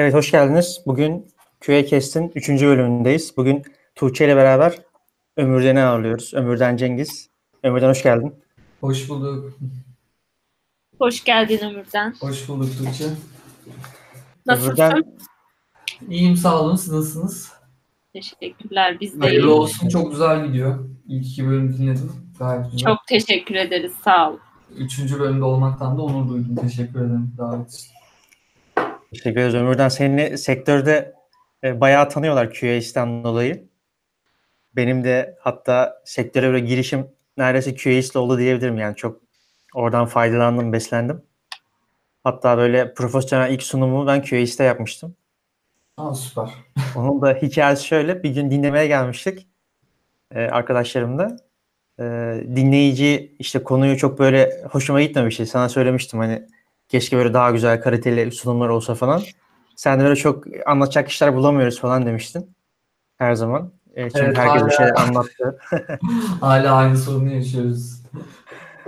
Evet, hoş geldiniz. Bugün QA-Cast'in 3. bölümündeyiz. Bugün Tuğçe ile beraber Ömürden'i ağırlıyoruz. Ömürden Cengiz. Ömürden hoş geldin. Hoş bulduk. Hoş geldin Ömürden. Hoş bulduk Tuğçe. Nasılsın? Ömürden, İyiyim sağ olun. Siz nasılsınız? Teşekkürler. Biz de Hayırlı iyiyiz. olsun. Çok güzel gidiyor. İlk iki bölüm dinledim. Gayet güzel. Çok teşekkür ederiz. Sağ ol. Üçüncü bölümde olmaktan da onur duydum. Teşekkür ederim davet için. Teşekkür ederiz Ömürden. Seni sektörde e, bayağı tanıyorlar QA'isten dolayı. Benim de hatta sektöre böyle girişim neredeyse QA'ist oldu diyebilirim. Yani çok oradan faydalandım, beslendim. Hatta böyle profesyonel ilk sunumu ben QA'iste yapmıştım. Aa, süper. Onun da hikayesi şöyle. Bir gün dinlemeye gelmiştik e, arkadaşlarımla. E, dinleyici işte konuyu çok böyle hoşuma gitmemişti. Sana söylemiştim hani keşke böyle daha güzel kaliteli sunumlar olsa falan. Sen de böyle çok anlatacak işler bulamıyoruz falan demiştin. Her zaman. E, çünkü Evet, herkes bir hala. şeyler anlattı. Hala aynı sorunu yaşıyoruz.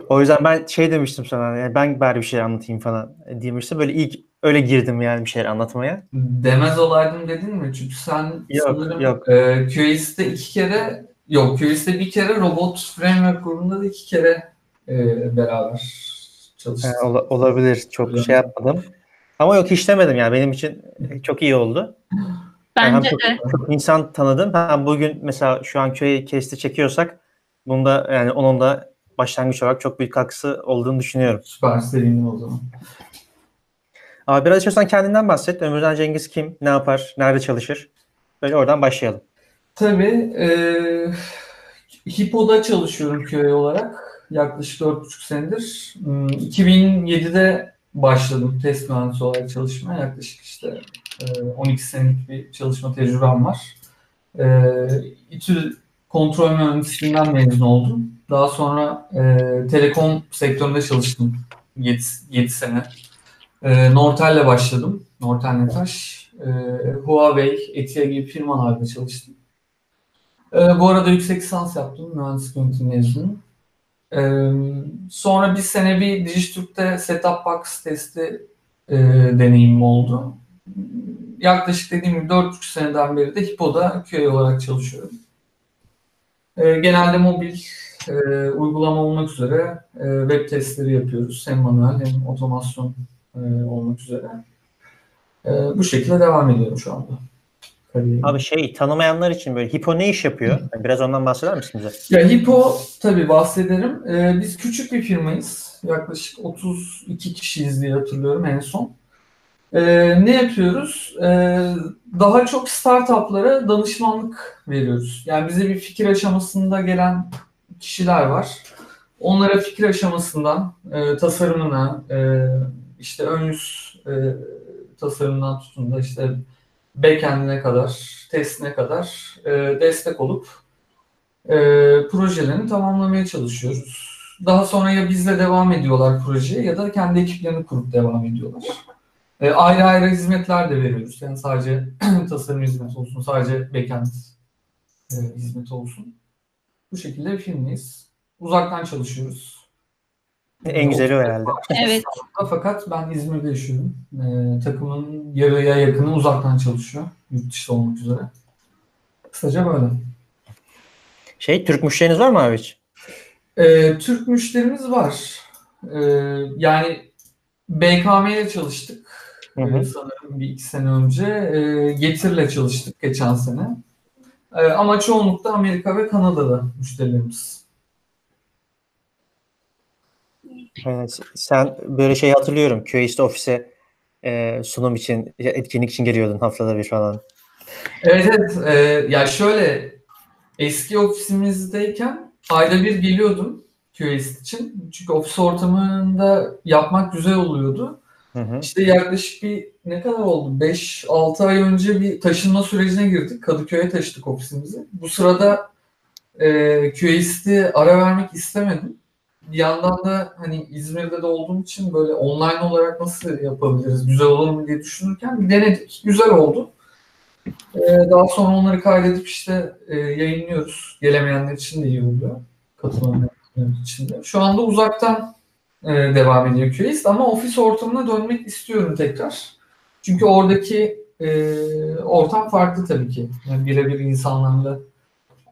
O yüzden ben şey demiştim sana yani ben bari bir şey anlatayım falan demiştim. Böyle ilk öyle girdim yani bir şeyler anlatmaya. Demez olaydım dedin mi? Çünkü sen Yok, sanırım yok. E, QA'ste iki kere yok QA'ste bir kere Robot Framework grubunda da iki kere e, beraber çalıştık. He, ola- olabilir. Çok Öyle. şey yapmadım. Ama yok hiç demedim yani benim için çok iyi oldu. Yani Bence hem de. çok, çok insan tanıdım. Hem bugün mesela şu an köye kesti çekiyorsak bunda yani onun da başlangıç olarak çok büyük katkısı olduğunu düşünüyorum. Süper sevindim o zaman. Ama biraz istiyorsan kendinden bahset. Ömürden Cengiz kim? Ne yapar? Nerede çalışır? Böyle oradan başlayalım. Tabii. E, Hippo'da çalışıyorum köy olarak. Yaklaşık 4,5 senedir. Hmm, 2007'de başladım test mühendisi olarak çalışmaya. Yaklaşık işte e, 12 senelik bir çalışma tecrübem var. E, İTÜ kontrol mühendisliğinden mezun oldum. Daha sonra e, telekom sektöründe çalıştım 7, 7 sene. E, Nortel'le başladım. Nortel Netaş. E, Huawei, Etia gibi firmalarda çalıştım. Bu arada yüksek lisans yaptım. Mühendislik yönetimi mezunuyum. Ee, sonra bir sene bir Dijitürk'te setup box testi e, deneyimim oldu. Yaklaşık dediğim gibi 4,5 seneden beri de Hippo'da QA olarak çalışıyorum. Ee, genelde mobil e, uygulama olmak üzere e, web testleri yapıyoruz. Hem manuel hem otomasyon e, olmak üzere. E, bu şekilde devam ediyorum şu anda. Kariyerim. Abi şey tanımayanlar için böyle Hippo ne iş yapıyor? Yani Biraz ondan bahseder misin bize? Ya Hippo tabii bahsederim. Ee, biz küçük bir firmayız. Yaklaşık 32 kişiyiz diye hatırlıyorum en son. Ee, ne yapıyoruz? Ee, daha çok startuplara danışmanlık veriyoruz. Yani bize bir fikir aşamasında gelen kişiler var. Onlara fikir aşamasından e, tasarımına, e, işte ön yüz e, tasarımından tutun da işte backend'ine kadar, testine kadar e, destek olup e, projelerini tamamlamaya çalışıyoruz. Daha sonra ya bizle devam ediyorlar projeye ya da kendi ekiplerini kurup devam ediyorlar. E, ayrı ayrı hizmetler de veriyoruz. Yani sadece tasarım hizmeti olsun, sadece backend e, hizmeti olsun. Bu şekilde bir. Uzaktan çalışıyoruz. En güzeli o herhalde. Evet. Fakat ben İzmir'de yaşıyorum. E, takımın yarıya yakını uzaktan çalışıyor. Yurt dışı olmak üzere. Kısaca böyle. Şey Türk müşteriniz var mı abi hiç? Ee, Türk müşterimiz var. Ee, yani BKM ile çalıştık. Hı hı. Ee, sanırım bir iki sene önce. Ee, Getir'le çalıştık geçen sene. Ee, ama çoğunlukla Amerika ve Kanada'da müşterilerimiz. Evet, sen böyle şey hatırlıyorum. QA'ste ofise e, sunum için, etkinlik için geliyordun haftada bir falan. Evet evet. Ee, ya şöyle eski ofisimizdeyken ayda bir geliyordum QS için. Çünkü ofis ortamında yapmak güzel oluyordu. Hı hı. İşte yaklaşık bir ne kadar oldu? 5-6 ay önce bir taşınma sürecine girdik. Kadıköy'e taşıdık ofisimizi. Bu sırada e, QA'sti ara vermek istemedim. Bir yandan da hani İzmir'de de olduğum için böyle online olarak nasıl yapabiliriz, güzel olur mu diye düşünürken bir denedik. Güzel oldu. E, daha sonra onları kaydedip işte e, yayınlıyoruz. Gelemeyenler için de iyi oluyor. Katılamayanlar için de. Şu anda uzaktan e, devam ediyor QAist ama ofis ortamına dönmek istiyorum tekrar. Çünkü oradaki e, ortam farklı tabii ki. Yani birebir insanlarla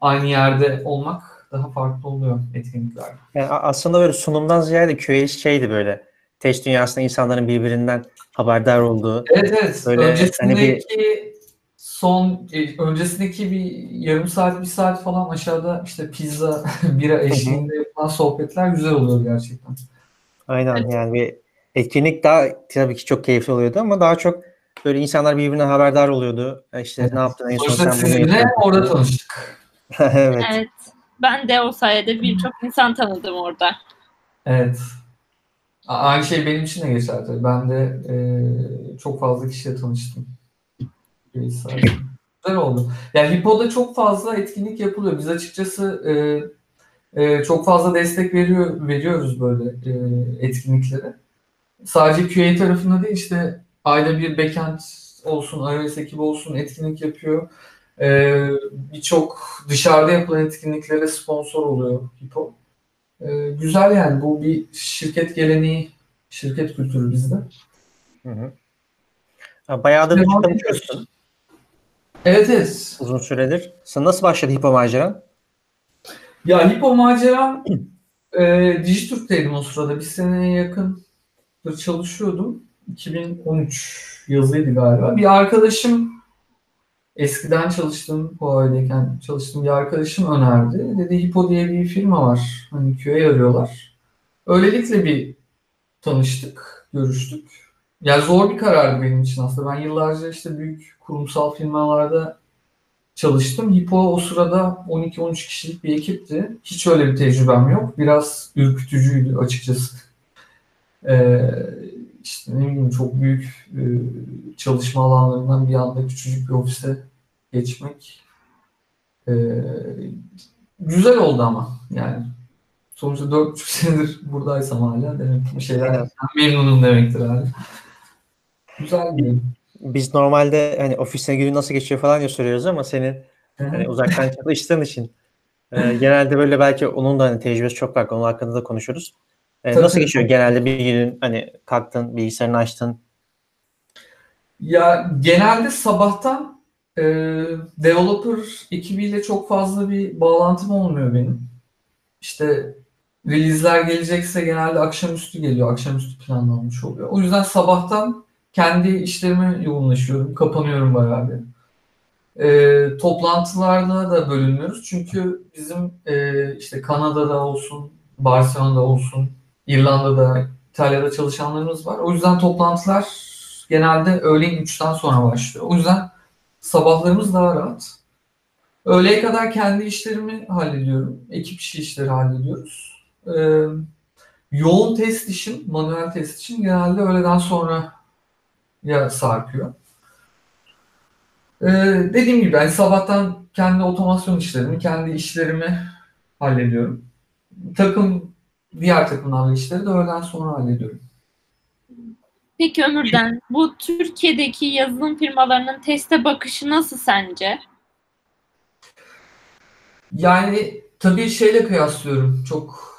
aynı yerde olmak daha farklı oluyor etkinliklerde. Yani aslında böyle sunumdan ziyade QA şeydi böyle. Test dünyasında insanların birbirinden haberdar olduğu. Evet evet. Böyle öncesindeki hani son e, öncesindeki bir yarım saat bir saat falan aşağıda işte pizza bira eşliğinde yapılan sohbetler güzel oluyor gerçekten. Aynen yani bir etkinlik daha tabii ki çok keyifli oluyordu ama daha çok böyle insanlar birbirine haberdar oluyordu. E İşte Evet. ne yaptın en son sen bunu yaptın. orada tanıştık. evet. Evet. Ben de o sayede birçok insan tanıdım orada. Evet. Aynı şey benim için de geçerli tabii. Ben de e, çok fazla kişiyle tanıştım. Güzel oldu. Yani Hippo'da çok fazla etkinlik yapılıyor. Biz açıkçası e, e, çok fazla destek veriyor veriyoruz böyle e, etkinliklere. Sadece QA tarafında değil işte ayda bir backend olsun, iOS ekibi olsun etkinlik yapıyor. E, Birçok dışarıda yapılan etkinliklere sponsor oluyor Hippo. E, güzel yani bu bir şirket geleneği, şirket kültürü bizde. Hı hı. Ha, Bayağıdır Devam çalışıyorsun Evet evet. uzun süredir. Sen nasıl başladı Hipo maceran? Ya Hippo maceram e, Dijitürk'teydim o sırada. Bir seneye yakındır çalışıyordum. 2013 yazıydı galiba. Bir arkadaşım eskiden çalıştığım Huawei'deyken çalıştığım bir arkadaşım önerdi. Dedi Hippo diye bir firma var. Hani QA arıyorlar. Öylelikle bir tanıştık, görüştük. Ya zor bir karardı benim için aslında. Ben yıllarca işte büyük kurumsal firmalarda çalıştım. Hippo o sırada 12-13 kişilik bir ekipti. Hiç öyle bir tecrübem yok. Biraz ürkütücüydü açıkçası. Ee, işte ne bileyim çok büyük e, çalışma alanlarından bir anda küçücük bir ofise geçmek e, güzel oldu ama yani sonuçta 4,5 senedir buradaysam hala demek ki bir şeyler Evet. memnunum demektir hala. Güzel bir Biz normalde hani ofiste günü nasıl geçiyor falan diye soruyoruz ama senin hani uzaktan çalıştığın için e, genelde böyle belki onun da hani tecrübesi çok farklı. Onun hakkında da konuşuruz. E, Tabii, nasıl geçiyor genelde bir günün hani kalktın bilgisayarını açtın. Ya genelde sabahtan e, developer ekibiyle çok fazla bir bağlantım olmuyor benim. İşte release'ler gelecekse genelde akşamüstü geliyor. Akşamüstü planlanmış oluyor. O yüzden sabahtan kendi işlerime yoğunlaşıyorum. Kapanıyorum bayağı bir. E, toplantılarda da bölünmüyoruz. Çünkü bizim e, işte Kanada'da olsun, Barcelona'da olsun, İrlanda'da, İtalya'da çalışanlarımız var. O yüzden toplantılar genelde öğleyin 3'ten sonra başlıyor. O yüzden sabahlarımız daha rahat. Öğleye kadar kendi işlerimi hallediyorum. Ekip işi işleri hallediyoruz. Ee, yoğun test işim, manuel test için genelde öğleden sonra ya sarkıyor. Ee, dediğim gibi yani sabahtan kendi otomasyon işlerimi, kendi işlerimi hallediyorum. Takım, diğer takımlarla işleri de öğleden sonra hallediyorum. Peki Ömür'den bu Türkiye'deki yazılım firmalarının teste bakışı nasıl sence? Yani tabii şeyle kıyaslıyorum. Çok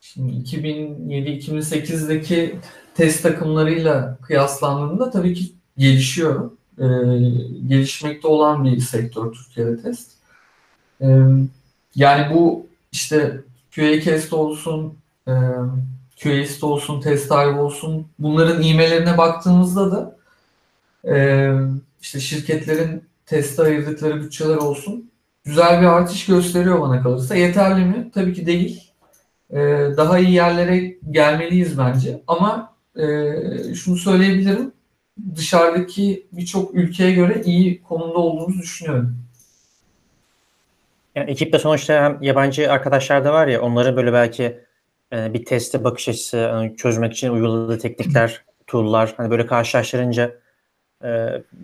şimdi 2007-2008'deki test takımlarıyla kıyaslandığında tabii ki gelişiyor. Ee, gelişmekte olan bir sektör Türkiye'de test. Ee, yani bu işte QA olsun, e, QAist olsun, test Drive olsun bunların iğmelerine baktığımızda da e, işte şirketlerin teste ayırdıkları bütçeler olsun güzel bir artış gösteriyor bana kalırsa. Yeterli mi? Tabii ki değil. Ee, daha iyi yerlere gelmeliyiz bence. Ama e, şunu söyleyebilirim. Dışarıdaki birçok ülkeye göre iyi konumda olduğumuzu düşünüyorum. Yani ekipte sonuçta hem yabancı arkadaşlar da var ya onları böyle belki e, bir teste bakış açısı hani çözmek için uyguladığı teknikler, tool'lar hani böyle karşılaştırınca e,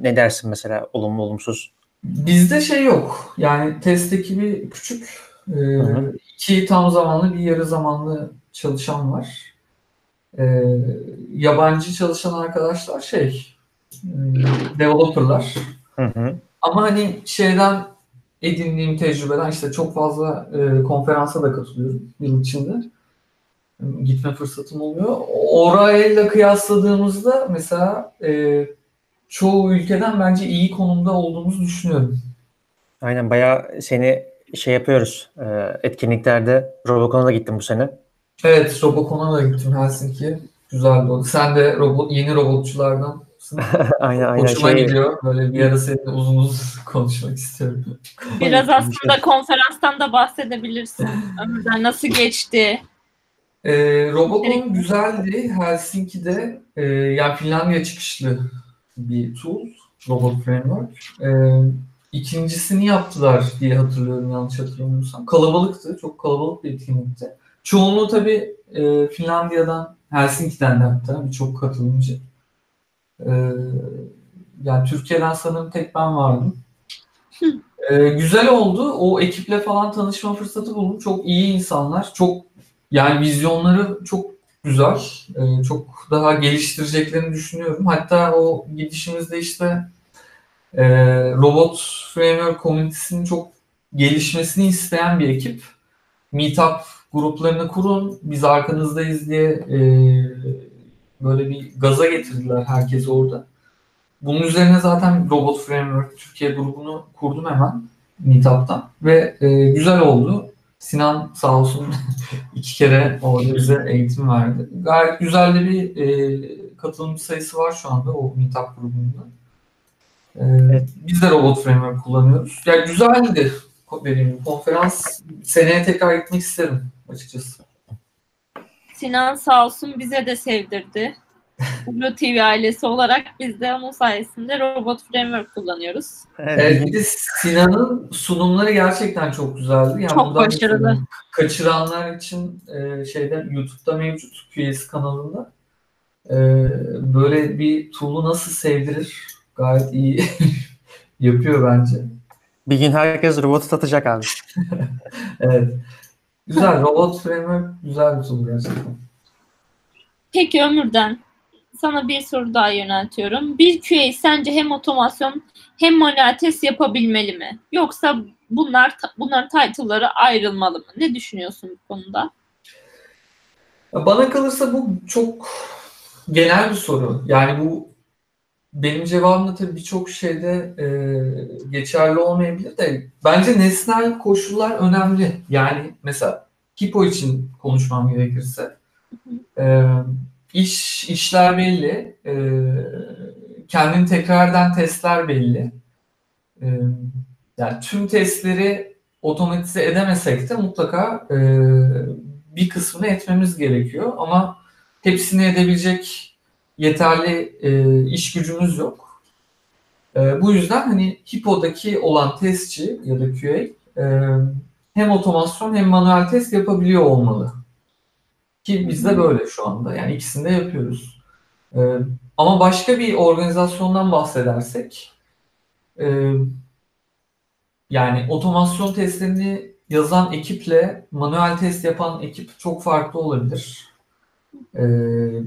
ne dersin mesela olumlu olumsuz? Bizde şey yok. Yani test ekibi küçük. Hı. iki tam zamanlı bir yarı zamanlı çalışan var. Ee, yabancı çalışan arkadaşlar şey e, developerlar. Hı hı. Ama hani şeyden edindiğim tecrübeden işte çok fazla e, konferansa da katılıyorum yıl içinde. Gitme fırsatım oluyor. Orayla kıyasladığımızda mesela e, çoğu ülkeden bence iyi konumda olduğumuzu düşünüyorum. Aynen bayağı seni şey yapıyoruz. E, etkinliklerde Robocon'a da gittim bu sene. Evet, Robocon'a da gittim Helsinki. Güzeldi o. Sen de robot, yeni robotçulardan aynen aynen. Hoşuma Şey, gidiyor. Böyle bir ara seninle uzun uzun konuşmak istiyorum. Biraz aslında konferanstan da bahsedebilirsin. Ömürden nasıl geçti? Ee, Robocon güzeldi. Helsinki'de e, yani Finlandiya çıkışlı bir tool. Robot Framework. Ee, ikincisini yaptılar diye hatırlıyorum yanlış hatırlamıyorsam. Kalabalıktı. Çok kalabalık bir etkinlikti. Çoğunluğu tabii e, Finlandiya'dan, Helsinki'den de hatta birçok katılımcı. Ee, yani Türkiye'den sanırım tek ben vardım. Ee, güzel oldu. O ekiple falan tanışma fırsatı buldum. Çok iyi insanlar. Çok yani vizyonları çok güzel. Ee, çok daha geliştireceklerini düşünüyorum. Hatta o gidişimizde işte e, robot framework komünitesinin çok gelişmesini isteyen bir ekip. Meetup gruplarını kurun, biz arkanızdayız diye e, böyle bir gaza getirdiler herkesi orada. Bunun üzerine zaten Robot Framework Türkiye grubunu kurdum hemen Meetup'tan ve e, güzel oldu. Sinan sağ olsun iki kere orada bize eğitim verdi. Gayet güzel de bir e, katılımcı sayısı var şu anda o Meetup grubunda. E, Evet. Biz de Robot Framework kullanıyoruz. Yani güzeldi dediğim. Konferans seneye tekrar gitmek isterim açıkçası. Sinan sağ olsun bize de sevdirdi. Blue TV ailesi olarak biz de onun sayesinde Robot Framework kullanıyoruz. evet, Evet, bir de Sinan'ın sunumları gerçekten çok güzeldi. Yani Çok başarılı. Kaçıranlar için e, şeyden YouTube'da mevcut QS kanalında. E, böyle bir tool'u nasıl sevdirir gayet iyi yapıyor bence. bir gün herkes robotu satacak abi. Evet. Güzel. Robot Framework güzel bir tool gerçekten. Peki Ömür'den sana bir soru daha yöneltiyorum. Bir QA sence hem otomasyon hem manuel test yapabilmeli mi? Yoksa bunlar bunların title'ları ayrılmalı mı? Ne düşünüyorsun bu konuda? Bana kalırsa bu çok genel bir soru. Yani bu benim cevabım da tabii birçok şeyde e, geçerli olmayabilir de bence nesnel koşullar önemli. Yani mesela Hippo için konuşmam gerekirse e, iş işler belli, e, kendini tekrar eden testler belli. E, yani tüm testleri otomatize edemesek de mutlaka e, bir kısmını etmemiz gerekiyor ama hepsini edebilecek yeterli e, iş gücümüz yok. E, bu yüzden hani Hippo'daki olan testçi ya da QA e, hem otomasyon hem manuel test yapabiliyor olmalı. Ki bizde böyle şu anda. Yani ikisini de yapıyoruz. E, ama başka bir organizasyondan bahsedersek e, yani otomasyon testlerini yazan ekiple manuel test yapan ekip çok farklı olabilir. Ee,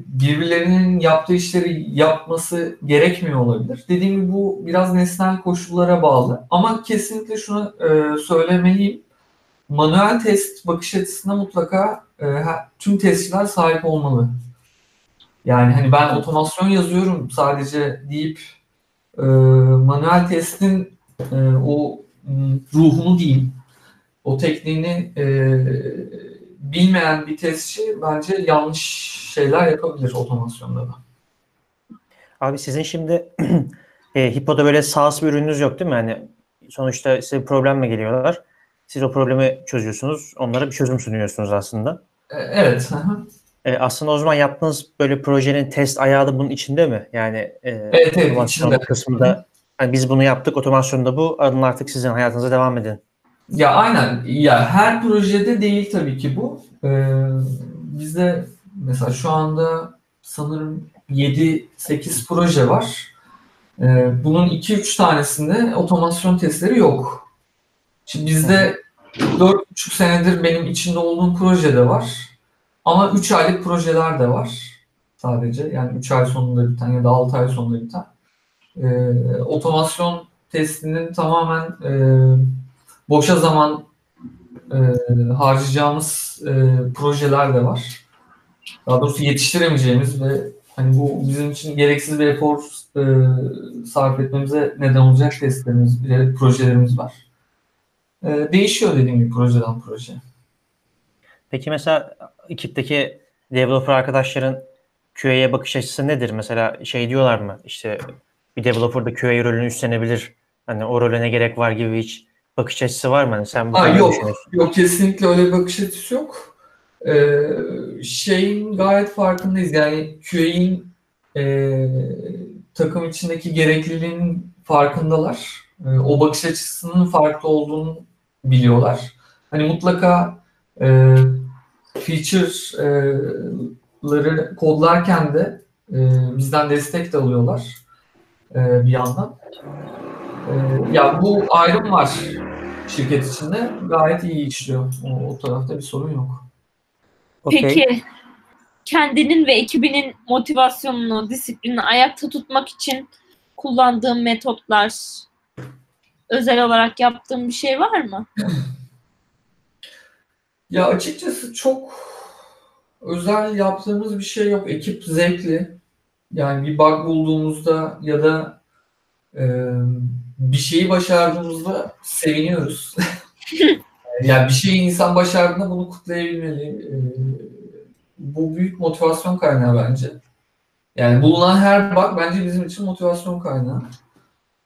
birbirlerinin yaptığı işleri yapması gerekmiyor olabilir. Dediğim gibi bu biraz nesnel koşullara bağlı. Ama kesinlikle şunu e, söylemeliyim. Manuel test bakış açısına mutlaka e, tüm testçiler sahip olmalı. Yani hani ben otomasyon yazıyorum sadece deyip e, manuel testin e, o ruhunu diyeyim, o tekniğini e, bilmeyen bir testçi bence yanlış şeyler yapabilir otomasyonda da. Abi sizin şimdi e, Hippo'da böyle SaaS bir ürününüz yok değil mi? Yani sonuçta size problemle geliyorlar. Siz o problemi çözüyorsunuz. Onlara bir çözüm sunuyorsunuz aslında. E, evet. E, aslında o zaman yaptığınız böyle projenin test ayağı da bunun içinde mi? Yani e, evet, otomasyon içinde. kısmında hani biz bunu yaptık, otomasyonda bu. Alın artık sizin hayatınıza devam edin. Ya aynen. Ya her projede değil tabii ki bu. Ee, bizde mesela şu anda sanırım 7-8 proje var. Ee, bunun 2-3 tanesinde otomasyon testleri yok. Şimdi bizde 4,5 senedir benim içinde olduğum proje de var. Ama 3 aylık projeler de var sadece. Yani 3 ay sonunda biten ya da 6 ay sonunda biten. Ee, otomasyon testinin tamamen e, boşa zaman e, harcayacağımız e, projeler de var. Daha doğrusu yetiştiremeyeceğimiz ve Hani bu bizim için gereksiz bir efor e, sarf etmemize neden olacak testlerimiz, projelerimiz var. E, değişiyor dediğim gibi projeden proje. Peki mesela ekipteki developer arkadaşların QA'ya bakış açısı nedir? Mesela şey diyorlar mı? İşte bir developer da QA rolünü üstlenebilir. Hani o role ne gerek var gibi hiç bakış açısı var mı? Hani sen bu Ha, yok, yok kesinlikle öyle bir bakış açısı yok. Ee, şeyin gayet farkındayız. Yani QA'in e, takım içindeki gerekliliğin farkındalar. E, o bakış açısının farklı olduğunu biliyorlar. Hani mutlaka e, feature'ları kodlarken de e, bizden destek de alıyorlar e, bir yandan. E, ya bu ayrım var şirket içinde gayet iyi işliyor. O, o tarafta bir sorun yok. Peki kendinin ve ekibinin motivasyonunu, disiplinini ayakta tutmak için kullandığın metotlar, özel olarak yaptığın bir şey var mı? Ya açıkçası çok özel yaptığımız bir şey yok. Ekip zevkli. Yani bir bug bulduğumuzda ya da e, bir şeyi başardığımızda seviniyoruz. yani bir şeyi insan başardığında bunu kutlayabilmeli. E, bu büyük motivasyon kaynağı bence. Yani bulunan her bug bence bizim için motivasyon kaynağı.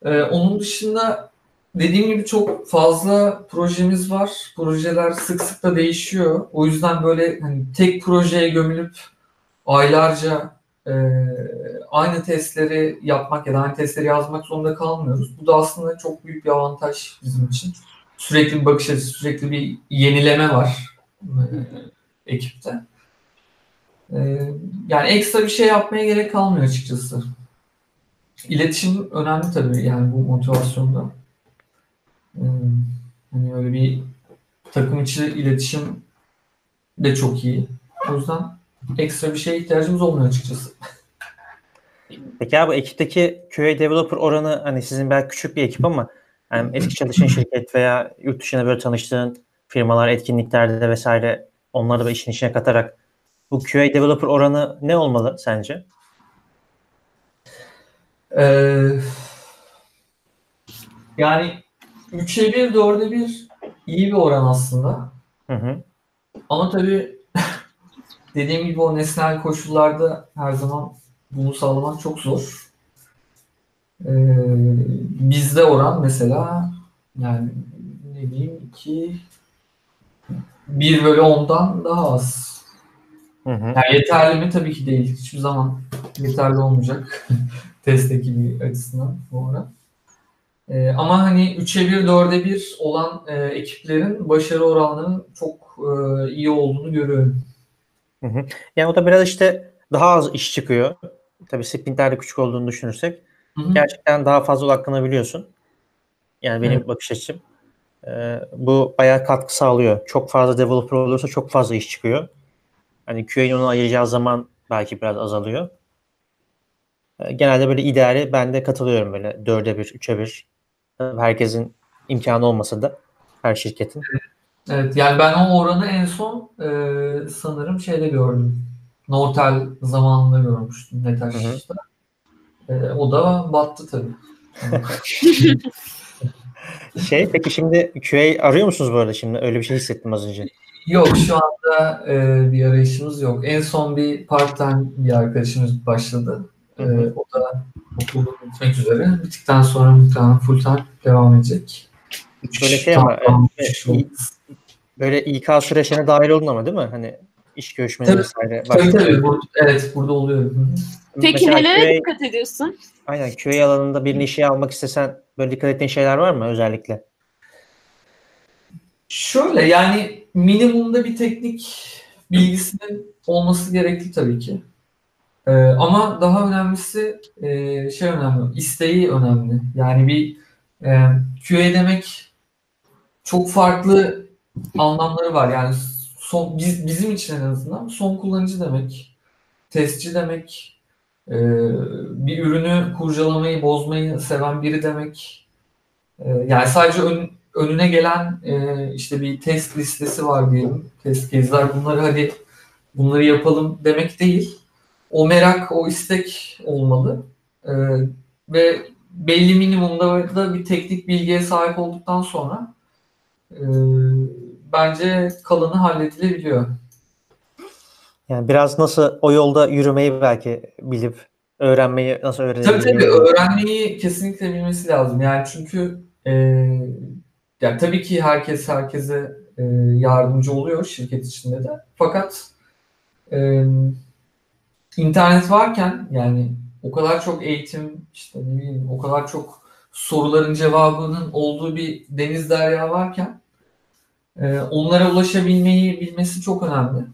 E, onun dışında Dediğim gibi çok fazla projemiz var. Projeler sık sık da değişiyor. O yüzden böyle hani tek projeye gömülüp aylarca e, aynı testleri yapmak ya da aynı testleri yazmak zorunda kalmıyoruz. Bu da aslında çok büyük bir avantaj bizim için. Sürekli bir bakış açısı, sürekli bir yenileme var e, ekipte. E, yani ekstra bir şey yapmaya gerek kalmıyor açıkçası. İletişim önemli tabii yani bu motivasyonda. Hmm, Hani öyle bir takım içi iletişim de çok iyi. O yüzden ekstra bir şeye ihtiyacımız olmuyor açıkçası. Peki abi ekipteki QA developer oranı hani sizin belki küçük bir ekip ama yani eski çalıştığın şirket veya yurt dışında böyle tanıştığın firmalar, etkinliklerde vesaire onları da işin içine katarak bu QA developer oranı ne olmalı sence? Ee, yani 3'e 1, 4'e 1 iyi bir oran aslında. Hı hı. Ama tabii dediğim gibi o nesnel koşullarda her zaman bunu sağlamak çok zor. Ee, bizde oran mesela yani ne diyeyim 2 1 bölü 10'dan daha az. Hı hı. Yani yeterli mi? Tabii ki değil. Hiçbir zaman yeterli olmayacak. Test ekibi açısından bu oran. Ee, ama hani 3'e 1, 4'e 1 olan e, ekiplerin başarı oranlarının çok e, iyi olduğunu görüyorum. Yani o da biraz işte daha az iş çıkıyor. Tabii sprintler de küçük olduğunu düşünürsek Hı hı. gerçekten daha fazla odaklanabiliyorsun. Yani benim Evet. bakış açım. Ee, bu bayağı katkı sağlıyor. Çok fazla developer olursa çok fazla iş çıkıyor. Hani QA'nin ona ayıracağı zaman belki biraz azalıyor. Ee, genelde böyle ideali ben de katılıyorum böyle 4'e 1, 3'e 1. Tabii Herkesin imkanı olmasa da her şirketin. Evet yani ben o oranı en son e, sanırım şeyde gördüm. Nortel zamanında görmüştüm Netaj'da. E, o da battı tabii. Şey peki şimdi QA arıyor musunuz bu arada şimdi? Öyle bir şey hissettim az önce. Yok şu anda e, bir arayışımız yok. En son bir part-time bir arkadaşımız başladı. E, o da okulu bitmek üzere. Bittikten sonra muhtemelen full-time devam edecek. Böyle şey ama, e, Böyle İK süreçlerine dahil oldun ama değil mi? Hani iş görüşmeleri Tabii, vesaire. Tabii tabii. Burada, evet burada oluyor. Peki Mesela nelere QA dikkat ediyorsun? Aynen QA alanında birini işe almak istesen böyle dikkat ettiğin şeyler var mı özellikle? Şöyle yani minimumda bir teknik bilgisinin olması gerekli tabii ki. Ee, ama daha önemlisi e, şey önemli, isteği önemli. Yani bir e, QA demek çok farklı anlamları var. Yani son biz, bizim için en azından son kullanıcı demek, testçi demek, e, bir ürünü kurcalamayı, bozmayı seven biri demek. E, yani sadece ön, önüne gelen e, işte bir test listesi var diyelim. Test case'ler bunları hadi bunları yapalım demek değil. o merak, o istek olmalı. E, ve belli minimumda da bir teknik bilgiye sahip olduktan sonra e, bence kalanı halledilebiliyor. Yani biraz nasıl o yolda yürümeyi belki bilip öğrenmeyi nasıl Tabii öğrenebilmeyi. tabii öğrenmeyi kesinlikle bilmesi lazım. Yani çünkü e, yani tabii ki herkes herkese e, yardımcı oluyor şirket içinde de. Fakat e, internet varken yani o kadar çok eğitim işte ne bileyim o kadar çok soruların cevabının olduğu bir deniz derya varken e, onlara ulaşabilmeyi bilmesi çok önemli.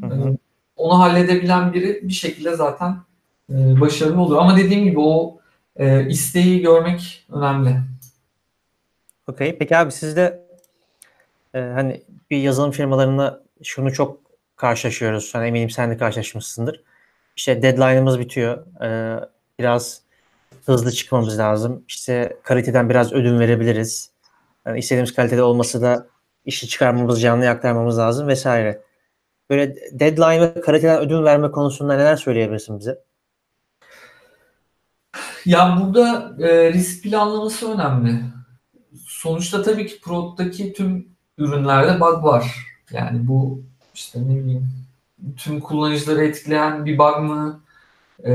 Hı hı. E, onu halledebilen biri bir şekilde zaten e, başarılı olur. Ama dediğim gibi o e, isteği görmek önemli. Okey. Peki abi sizde e, hani bir yazılım firmalarında şunu çok karşılaşıyoruz. Hani eminim sen de karşılaşmışsındır. İşte deadline'ımız bitiyor. E, biraz hızlı çıkmamız lazım. İşte kaliteden biraz ödün verebiliriz. Yani istediğimiz kalitede olması da işi çıkarmamız, canlı aktarmamız lazım vesaire. Böyle deadline ve kaliteden ödün verme konusunda neler söyleyebilirsin bize? Ya burada e, risk planlaması önemli. Sonuçta tabii ki Pro'daki tüm ürünlerde bug var. Yani bu işte ne bileyim tüm kullanıcıları etkileyen bir bug mı? E,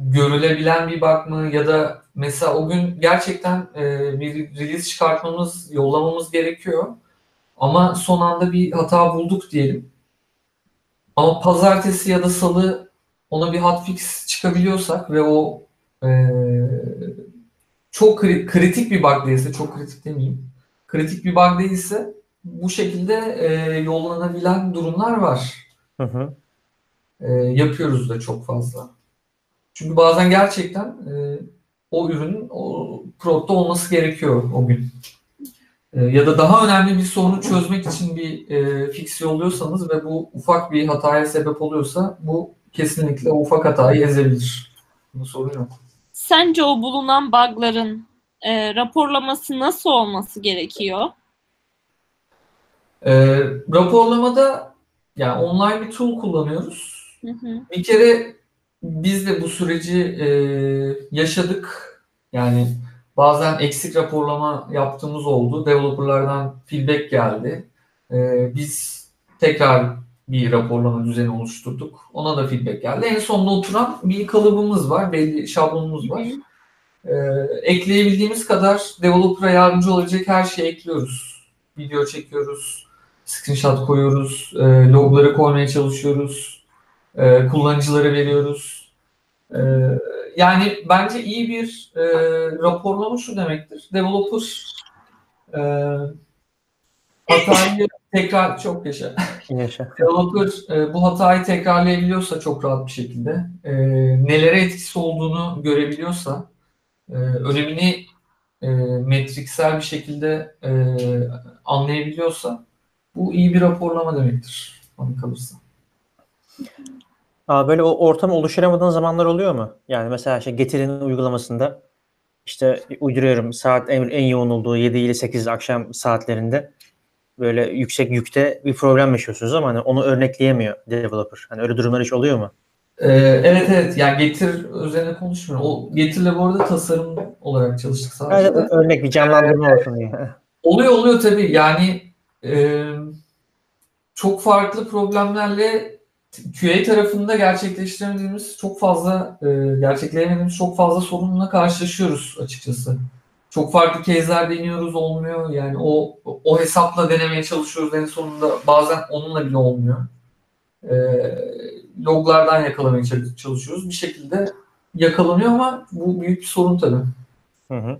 görülebilen bir bug mı? Ya da mesela o gün gerçekten e, bir release çıkartmamız, yollamamız gerekiyor. Ama son anda bir hata bulduk diyelim. Ama pazartesi ya da salı ona bir hotfix çıkabiliyorsak ve o e, çok kri- kritik bir bug değilse, çok kritik demeyeyim, kritik bir bug değilse bu şekilde e, yollanabilen durumlar var. Hı hı. E, yapıyoruz da çok fazla. Çünkü bazen gerçekten e, o ürünün o prod'da olması gerekiyor o gün. E, ya da daha önemli bir sorunu çözmek için bir e, fix yolluyorsanız ve bu ufak bir hataya sebep oluyorsa bu kesinlikle ufak hatayı ezebilir. Bu sorun yok. Sence o bulunan bug'ların e, raporlaması nasıl olması gerekiyor? E, raporlamada yani online bir tool kullanıyoruz. Hı hı. Bir kere biz de bu süreci e, yaşadık. Yani bazen eksik raporlama yaptığımız oldu. Developerlardan feedback geldi. E, biz tekrar bir raporlama düzeni oluşturduk. Ona da feedback geldi. En sonunda oturan bir kalıbımız var. Belli şablonumuz var. E, ekleyebildiğimiz kadar developer'a yardımcı olacak her şeyi ekliyoruz. Video çekiyoruz. Screenshot koyuyoruz. E, logları koymaya çalışıyoruz. E, kullanıcılara veriyoruz. E, yani bence iyi bir e, raporlama şu demektir. Developer e, hatayı tekrar çok yaşa. Yaşa. Developer e, bu hatayı tekrarlayabiliyorsa çok rahat bir şekilde, e, nelere etkisi olduğunu görebiliyorsa, e, önemini e, metriksel bir şekilde e, anlayabiliyorsa bu iyi bir raporlama demektir bana kalırsa. Aa, böyle o ortamı oluşturamadığın zamanlar oluyor mu? Yani mesela işte Getir'in uygulamasında işte uyduruyorum saat en, en yoğun olduğu 7 ile 8 akşam saatlerinde böyle yüksek yükte bir problem yaşıyorsunuz ama hani onu örnekleyemiyor developer. Hani öyle durumlar hiç oluyor mu? Ee, evet evet yani Getir üzerine konuşmuyorum. O Getir'le bu arada tasarım olarak çalıştık sadece. Evet, örnek bir canlandırma olsun diye. Oluyor oluyor tabii yani e, çok farklı problemlerle QA tarafında gerçekleştiremediğimiz çok fazla e, gerçekleyemediğimiz çok fazla sorunla karşılaşıyoruz açıkçası. Çok farklı case'ler deniyoruz olmuyor. Yani o o hesapla denemeye çalışıyoruz en sonunda bazen onunla bile olmuyor. E, loglardan yakalamaya çalışıyoruz. Bir şekilde yakalanıyor ama bu büyük bir sorun tabii. Hı hı.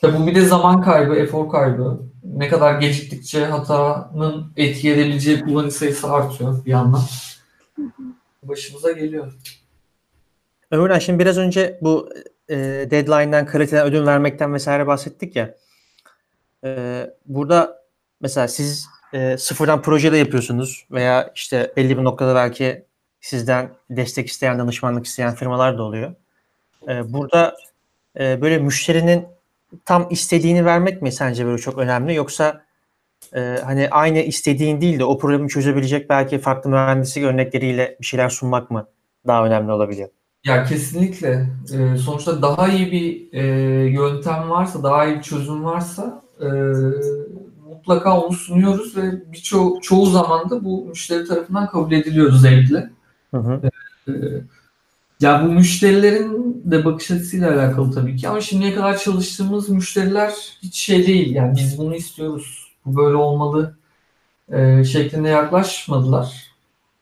Tabii bu bir de zaman kaybı, efor kaybı. Ne kadar geciktikçe hatanın etki edebileceği kullanıcı sayısı artıyor bir yandan. Başımıza geliyor. Ömürden şimdi biraz önce bu e, deadline'dan, kaliteden ödün vermekten vesaire bahsettik ya. E, burada mesela siz e, sıfırdan proje de yapıyorsunuz veya işte belli bir noktada belki sizden destek isteyen, danışmanlık isteyen firmalar da oluyor. E, burada e, böyle müşterinin tam istediğini vermek mi sence böyle çok önemli yoksa e, hani aynı istediğin değil de o problemi çözebilecek belki farklı mühendislik örnekleriyle bir şeyler sunmak mı daha önemli olabiliyor? Ya kesinlikle. Ee, sonuçta daha iyi bir e, yöntem varsa, daha iyi bir çözüm varsa e, mutlaka onu sunuyoruz ve birçoğu çoğu zaman da bu müşteri tarafından kabul ediliyor zevkle. Hı hı. Ee, ya bu müşterilerin de bakış açısıyla alakalı tabii ki ama şimdiye kadar çalıştığımız müşteriler hiç şey değil. Yani biz bunu istiyoruz, bu böyle olmalı e, şeklinde yaklaşmadılar.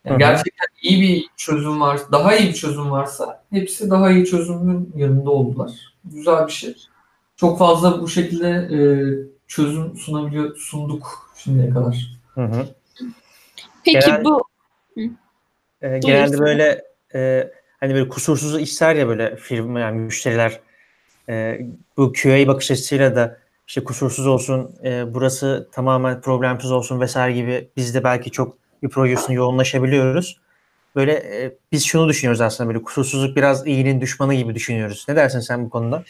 Yani gerçekten iyi bir çözüm var, daha iyi bir çözüm varsa hepsi daha iyi çözümün yanında oldular. Güzel bir şey. Çok fazla bu şekilde e, çözüm sunabiliyor, sunduk şimdiye kadar. Hı hı. Peki Genel- bu E, genelde böyle e, hani böyle kusursuzu ister ya böyle firma yani müşteriler e, bu QA bakış açısıyla da işte kusursuz olsun, e, burası tamamen problemsiz olsun vesaire gibi biz de belki çok bir projesine yoğunlaşabiliyoruz. Böyle e, biz şunu düşünüyoruz aslında böyle kusursuzluk biraz iyinin düşmanı gibi düşünüyoruz. Ne dersin sen bu konuda?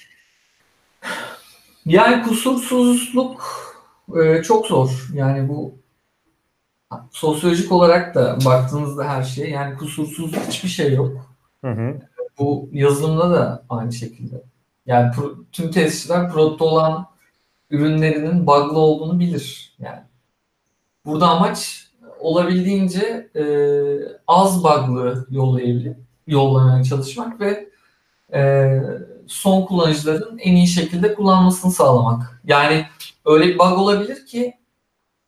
Yani kusursuzluk e, çok zor. Yani bu sosyolojik olarak da baktığınızda her şeye yani kusursuz hiçbir şey yok. Hı hı. Bu yazılımda da aynı şekilde. Yani pro- tüm testçiler produktta olan ürünlerinin bug'lı olduğunu bilir. Yani burada amaç olabildiğince e, az bug'lı yollayabilir, yollamaya çalışmak ve e, son kullanıcıların en iyi şekilde kullanmasını sağlamak. Yani öyle bir bug olabilir ki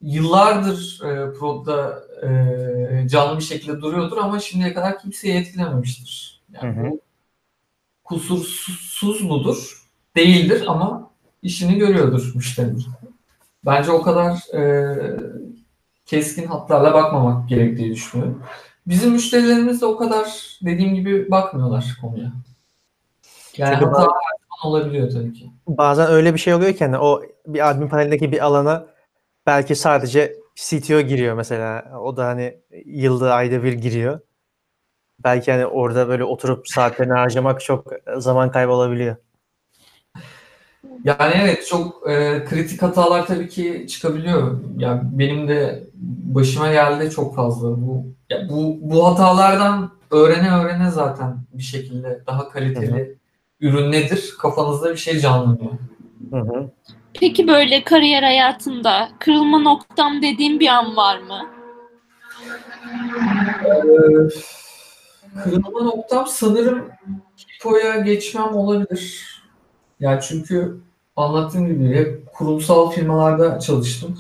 yıllardır e, Pro'da e, canlı bir şekilde duruyordur ama şimdiye kadar kimseyi etkilememiştir. Yani Hı hı. kusursuz mudur? Değildir ama işini görüyordur müşterinin. Bence o kadar e, keskin hatlarla bakmamak gerektiği düşünüyorum. Bizim müşterilerimiz de o kadar dediğim gibi bakmıyorlar konuya. Yani Çünkü hata zaman olabiliyor tabii ki. Bazen öyle bir şey oluyor ki hani o bir admin panelindeki bir alana belki sadece CTO giriyor mesela. O da hani yılda ayda bir giriyor. Belki hani orada böyle oturup saatlerini harcamak çok zaman kaybı olabiliyor. Yani evet çok e, kritik hatalar tabii ki çıkabiliyor. Yani benim de başıma geldi çok fazla. Bu ya bu bu hatalardan öğrene öğrene zaten bir şekilde daha kaliteli ürün nedir kafanızda bir şey canlanıyor. Hı hı. peki böyle kariyer hayatında kırılma noktam dediğim bir an var mı? Ee, kırılma noktam sanırım Kipo'ya geçmem olabilir. Yani çünkü anlattığım gibi hep kurumsal firmalarda çalıştım.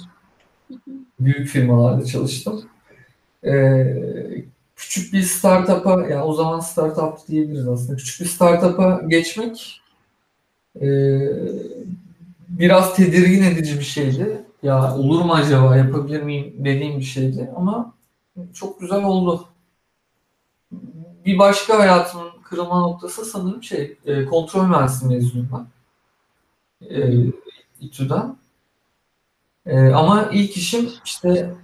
Büyük firmalarda çalıştım. Ee, küçük bir startup'a, yani o zaman startup diyebiliriz aslında. Küçük bir startup'a geçmek e, biraz tedirgin edici bir şeydi. Ya olur mu acaba, yapabilir miyim dediğim bir şeydi ama çok güzel oldu. Bir başka hayatımın kırılma noktası sanırım şey, e, kontrol mühendisliği mezunuyum ben. E, İTÜ'den. E, ama ilk işim işte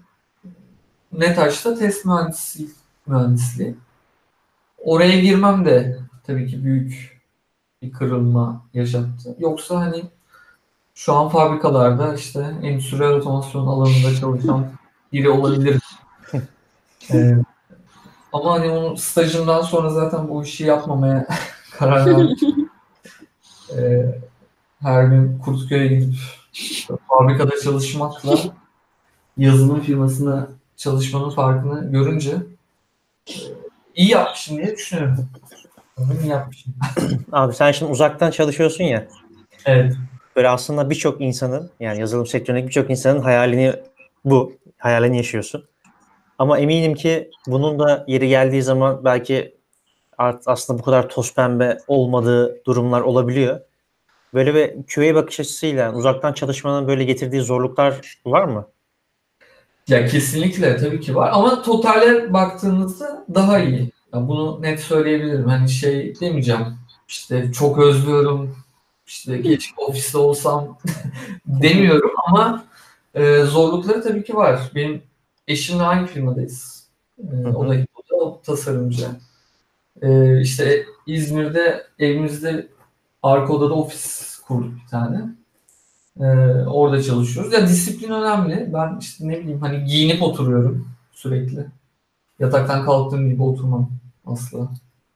NETAŞ'ta test mühendisliği, mühendisliği. Oraya girmem de tabii ki büyük bir kırılma yaşattı. Yoksa hani şu an fabrikalarda işte endüstriyel otomasyon alanında çalışan biri olabilir. Ee, ama hani onun stajından sonra zaten bu işi yapmamaya karar verdim. Ee, her gün Kurtköy'e gidip fabrikada çalışmakla yazılım firmasında çalışmanın farkını görünce e, iyi yapmışım diye düşünüyorum. İyi yapmışım. Abi sen şimdi uzaktan çalışıyorsun ya. Evet. Böyle aslında birçok insanın yani yazılım sektöründeki birçok insanın hayalini bu. Hayalini yaşıyorsun. Ama eminim ki bunun da yeri geldiği zaman belki art- aslında bu kadar toz pembe olmadığı durumlar olabiliyor. Böyle bir QA bakış açısıyla uzaktan çalışmanın böyle getirdiği zorluklar var mı? Ya kesinlikle tabii ki var ama totale baktığınızda daha iyi. Ya bunu net söyleyebilirim. Hani şey demeyeceğim. İşte çok özlüyorum. İşte keşke ofiste olsam demiyorum ama e, zorlukları tabii ki var. Benim eşimle aynı firmadayız. E, o da o da o tasarımcı. E, işte İzmir'de evimizde arka odada ofis kurduk bir tane. Ee, orada çalışıyoruz. Ya disiplin önemli. Ben işte ne bileyim hani giyinip oturuyorum sürekli. Yataktan kalktığım gibi oturmam asla.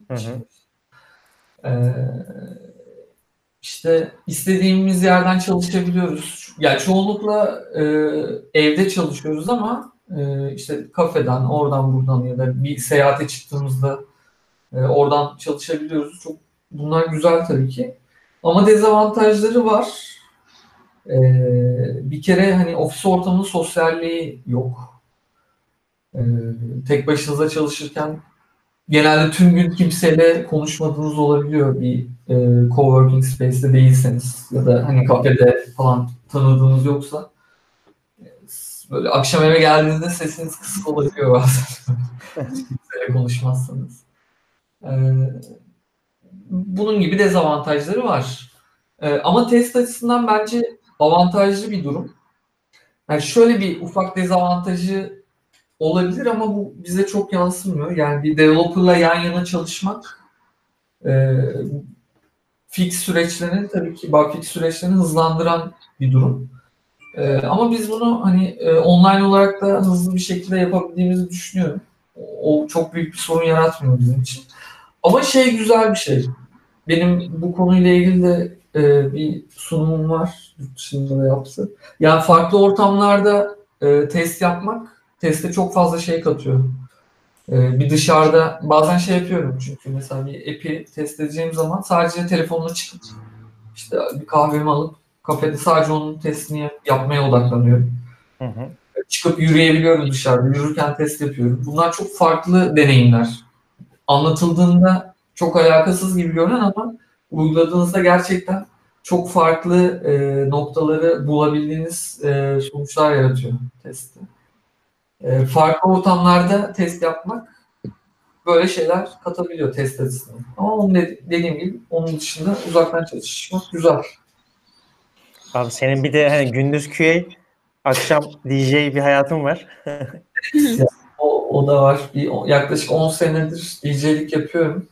Hı hı. Ee, işte istediğimiz yerden çalışabiliyoruz. Yani çoğunlukla e, evde çalışıyoruz ama e, işte kafeden, oradan buradan ya da bir seyahate çıktığımızda e, oradan çalışabiliyoruz. Çok bunlar güzel tabii ki. Ama dezavantajları var. E, bir kere hani ofis ortamının sosyalliği yok. E, tek başınıza çalışırken genelde tüm gün kimseyle konuşmadığınız olabiliyor bir e, coworking space'te değilseniz ya da hani kafede falan tanıdığınız yoksa böyle akşam eve geldiğinizde sesiniz kısık olabiliyor bazen kimseyle konuşmazsanız. E, bunun gibi dezavantajları var. E, ama test açısından bence avantajlı bir durum. Yani şöyle bir ufak dezavantajı olabilir ama bu bize çok yansımıyor. Yani bir developer'la yan yana çalışmak e, fix süreçlerini tabii ki bug fix süreçlerini hızlandıran bir durum. E, ama biz bunu hani e, online olarak da hızlı bir şekilde yapabildiğimizi düşünüyorum. O, o çok büyük bir sorun yaratmıyor bizim için. Ama şey güzel bir şey. Benim bu konuyla ilgili de e, bir sunumum var. Yurt dışında da yaptı. Yani farklı ortamlarda e, test yapmak teste çok fazla şey katıyor. Ee, bir dışarıda bazen şey yapıyorum çünkü mesela bir app'i test edeceğim zaman sadece telefonla çıkıp işte bir kahvemi alıp kafede sadece onun testini yap- yapmaya odaklanıyorum. Hı hı. Çıkıp yürüyebiliyorum dışarıda. Yürürken test yapıyorum. Bunlar çok farklı deneyimler. Anlatıldığında çok alakasız gibi görünen ama uyguladığınızda gerçekten çok farklı e, noktaları bulabildiğiniz e, sonuçlar yaratıyor testte. E, farklı ortamlarda test yapmak böyle şeyler katabiliyor test açısından. Ama onun de- dediğim gibi onun dışında uzaktan çalışmak güzel. Abi senin bir de hani gündüz QA, akşam DJ bir hayatın var. O, o da var. Bir, yaklaşık 10 senedir DJ'lik yapıyorum.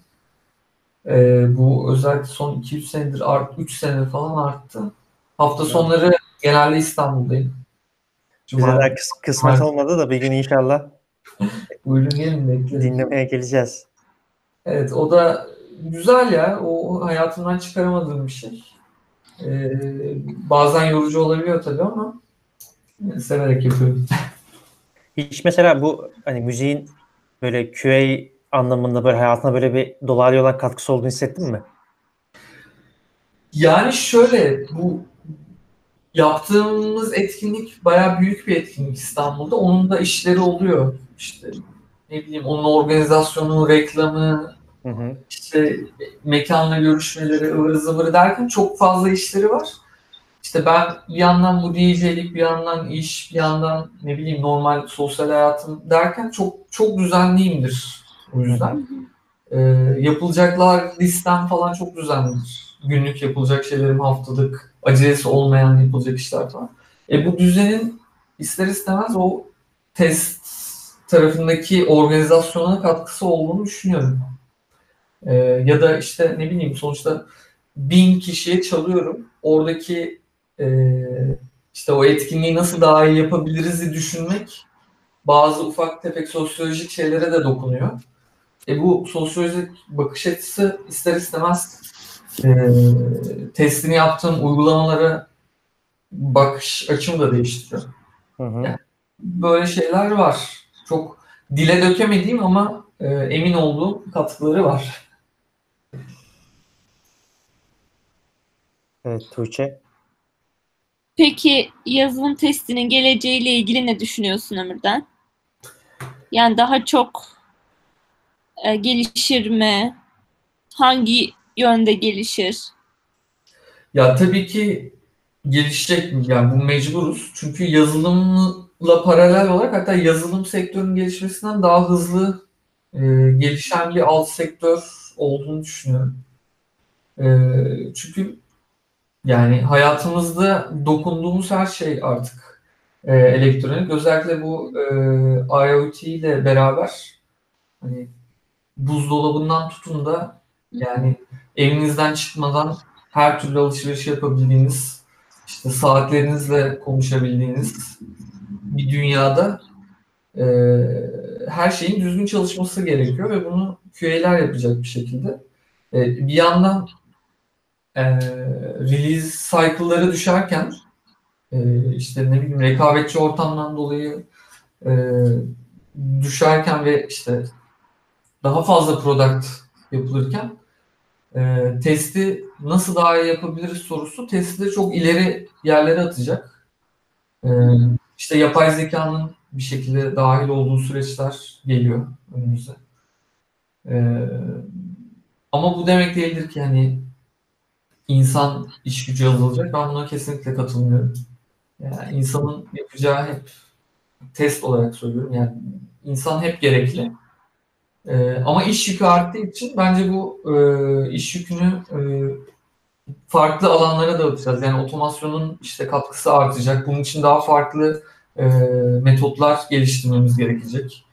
E, bu özellikle son 2-3 senedir, art, 3 senedir falan arttı. Hafta sonları genelde İstanbul'dayım. Bize daha kıs- kısmet olmadı da bir gün inşallah buyurun gelin bekleyin. dinlemeye geleceğiz. Evet o da güzel ya. O hayatımdan çıkaramadığım bir şey. Ee, bazen yorucu olabiliyor tabii ama severek yapıyorum. Hiç mesela bu hani müziğin böyle QA anlamında böyle hayatına böyle bir dolaylı olan katkısı olduğunu hissettin mi? Yani şöyle bu yaptığımız etkinlik bayağı büyük bir etkinlik İstanbul'da. Onun da işleri oluyor. İşte ne bileyim onun organizasyonu, reklamı, Hı hı. işte mekanla görüşmeleri, ıvır zıvırı derken çok fazla işleri var. İşte ben bir yandan bu DJ'lik, bir yandan iş, bir yandan ne bileyim normal sosyal hayatım derken çok çok düzenliyimdir o yüzden. Ee, yapılacaklar listem falan çok düzenlidir. Günlük yapılacak şeylerim haftalık, acelesi olmayan yapılacak işler falan. E bu düzenin ister istemez o test tarafındaki organizasyona katkısı olduğunu düşünüyorum. Ee, ya da işte ne bileyim sonuçta bin kişiye çalıyorum. Oradaki e, işte o etkinliği nasıl daha iyi yapabiliriz'i düşünmek bazı ufak tefek sosyolojik şeylere de dokunuyor. E bu sosyolojik bakış açısı ister istemez e, testini yaptığım uygulamalara bakış açımı da değiştiriyor. Hı hı. Yani- Böyle şeyler var. Çok dile dökemediğim ama e, emin olduğum katkıları var. Evet Tuğçe. Peki yazılım testinin geleceğiyle ilgili ne düşünüyorsun Ömür'den? Yani daha çok e, gelişir mi? Hangi yönde gelişir? Ya tabii ki gelişecek mi? Yani bu mecburuz. Çünkü yazılımla paralel olarak hatta yazılım sektörünün gelişmesinden daha hızlı e, gelişen bir alt sektör olduğunu düşünüyorum. E, çünkü yani hayatımızda dokunduğumuz her şey artık e, elektronik. Özellikle bu e, IoT ile beraber hani buzdolabından tutun da yani evinizden çıkmadan her türlü alışveriş yapabildiğiniz işte saatlerinizle konuşabildiğiniz bir dünyada e, her şeyin düzgün çalışması gerekiyor ve bunu QA'ler yapacak bir şekilde. E, bir yandan e, release cycle'ları düşerken e, işte ne bileyim rekabetçi ortamdan dolayı e, düşerken ve işte daha fazla product yapılırken e, testi nasıl daha iyi yapabiliriz sorusu testi de çok ileri yerlere atacak. E, işte yapay zekanın bir şekilde dahil olduğu süreçler geliyor önümüze. E, ama bu demek değildir ki hani insan iş gücü azalacak. Ben buna kesinlikle katılmıyorum. Yani insanın yapacağı hep test olarak söylüyorum. Yani insan hep gerekli. Ee, ama iş yükü arttığı için bence bu e, iş yükünü e, farklı alanlara dağıtacağız. Yani otomasyonun işte katkısı artacak. Bunun için daha farklı e, metotlar geliştirmemiz gerekecek.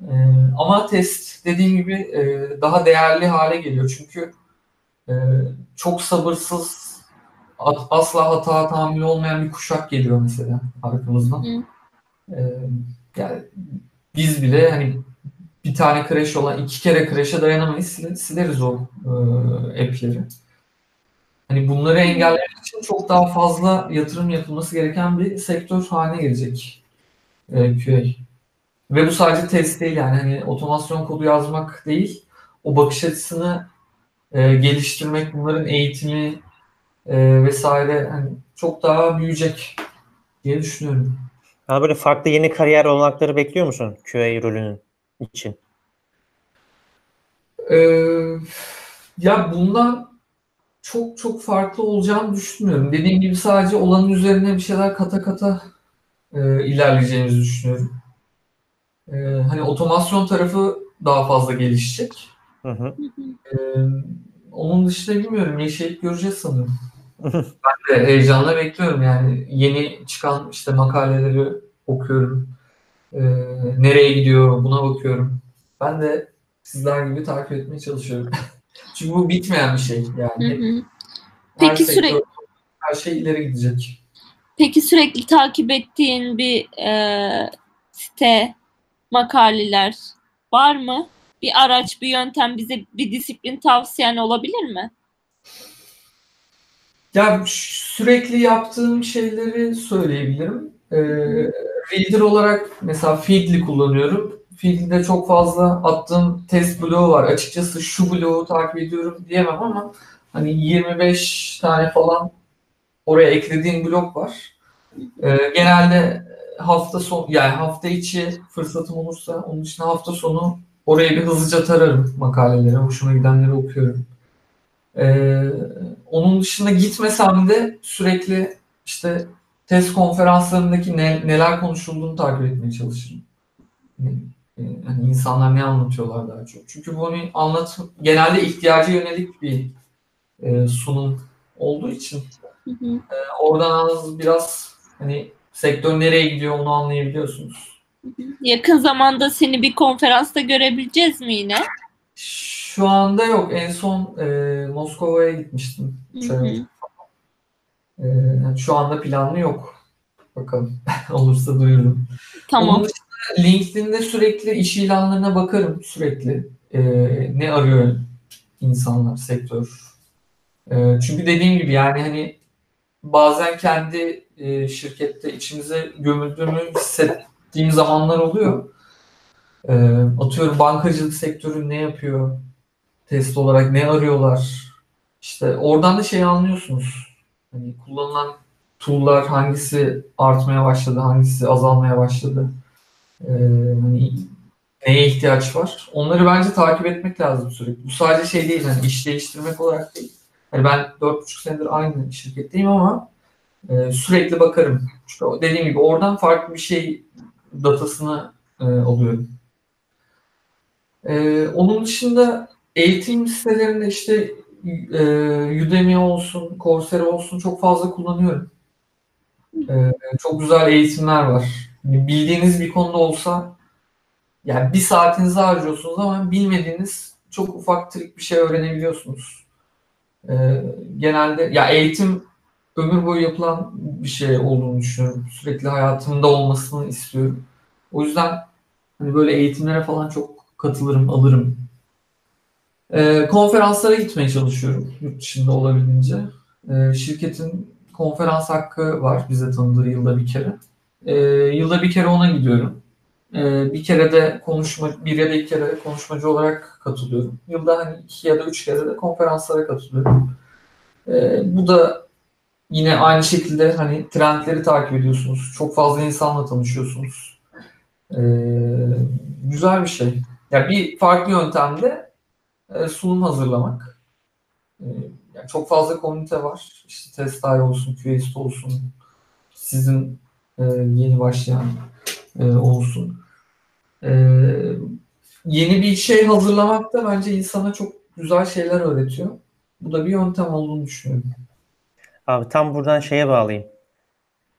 E, ama test dediğim gibi e, daha değerli hale geliyor. Çünkü e, çok sabırsız, asla hata tahammülü olmayan bir kuşak geliyor mesela arkamızdan. E, yani biz bile hani bir tane crash olan iki kere crash'e dayanamayız sileriz o e, app'leri. Hani bunları engellemek için çok daha fazla yatırım yapılması gereken bir sektör haline gelecek e, QA. Ve bu sadece test değil yani hani otomasyon kodu yazmak değil, o bakış açısını e, geliştirmek, bunların eğitimi e, vesaire hani çok daha büyüyecek diye düşünüyorum. Ya böyle farklı yeni kariyer olanakları bekliyor musun QA rolünün için? Ee, ya bundan çok çok farklı olacağını düşünmüyorum. Dediğim gibi sadece olanın üzerine bir şeyler kata kata e, ilerleyeceğimizi düşünüyorum. E, hani otomasyon tarafı daha fazla gelişecek. Hı hı. E, onun dışında bilmiyorum. Yaşayıp göreceğiz sanırım. ben de heyecanla bekliyorum yani. Yeni çıkan işte makaleleri okuyorum. E, nereye gidiyor buna bakıyorum. Ben de sizler gibi takip etmeye çalışıyorum. Çünkü bu bitmeyen bir şey yani. Hı hı. Her Peki sektör, sürekli her şey ileri gidecek. peki sürekli takip ettiğin bir e, site, makaleler var mı? Bir araç, bir yöntem bize bir disiplin tavsiyen olabilir mi? Ya sürekli yaptığım şeyleri söyleyebilirim. Ee, reader olarak mesela Feedly kullanıyorum. Feedly'de çok fazla attığım test bloğu var. Açıkçası şu bloğu takip ediyorum diyemem ama hani 25 tane falan oraya eklediğim blok var. Ee, genelde hafta son yani hafta içi fırsatım olursa onun dışında hafta sonu oraya bir hızlıca tararım makaleleri. Hoşuma gidenleri okuyorum. Ee, onun dışında gitmesem de sürekli işte test konferanslarındaki ne, neler konuşulduğunu takip etmeye çalışırım. Yani, yani insanlar ne anlatıyorlar daha çok. Çünkü bu hani anlat genelde ihtiyaca yönelik bir e, sunum olduğu için Hı hı. e, oradan az biraz hani sektör nereye gidiyor onu anlayabiliyorsunuz. Yakın zamanda seni bir konferansta görebileceğiz mi yine? Şu anda yok. En son e, Moskova'ya gitmiştim. Hı hı. E, yani şu anda planlı yok. Bakalım. Olursa duyururum. Tamam. Onun dışında LinkedIn'de sürekli iş ilanlarına bakarım. Sürekli. E, ne arıyor insanlar, sektör. E, çünkü dediğim gibi yani hani bazen kendi e, şirkette içimize gömüldüğümü hissettiğim zamanlar oluyor. E, atıyorum bankacılık sektörü ne yapıyor? Test olarak ne arıyorlar? İşte oradan da şey anlıyorsunuz. Hani kullanılan tool'lar hangisi artmaya başladı, hangisi azalmaya başladı. Ee, hani neye ihtiyaç var? Onları bence takip etmek lazım sürekli. Bu sadece şey değil, hani iş değiştirmek olarak değil. Hani ben 4,5 senedir aynı şirketteyim ama e, sürekli bakarım. Çünkü dediğim gibi oradan farklı bir şey datasını e, alıyorum. E, onun dışında eğitim sitelerinde işte e, Udemy olsun, Coursera olsun çok fazla kullanıyorum. E, çok güzel eğitimler var. Bildiğiniz bir konuda olsa yani bir saatinizi harcıyorsunuz ama bilmediğiniz çok ufak trik bir şey öğrenebiliyorsunuz. E, genelde ya eğitim ömür boyu yapılan bir şey olduğunu düşünüyorum. Sürekli hayatımda olmasını istiyorum. O yüzden hani böyle eğitimlere falan çok katılırım, alırım. Ee, konferanslara gitmeye çalışıyorum yurt dışında olabildiğince. Ee, şirketin konferans hakkı var bize tanıdığı yılda bir kere. Ee, yılda bir kere ona gidiyorum. Ee, bir kere de konuşma, bir ya da iki kere konuşmacı olarak katılıyorum. Yılda hani iki ya da üç kere de konferanslara katılıyorum. Ee, bu da yine aynı şekilde hani trendleri takip ediyorsunuz. Çok fazla insanla tanışıyorsunuz. Ee, güzel bir şey. Yani bir farklı yöntemde e, sunum hazırlamak. Ee, yani çok fazla komünite var. İşte Testay olsun, QAist olsun, sizin e, yeni başlayan e, olsun. E, yeni bir şey hazırlamak da bence insana çok güzel şeyler öğretiyor. Bu da bir yöntem olduğunu düşünüyorum. Abi tam buradan şeye bağlayayım.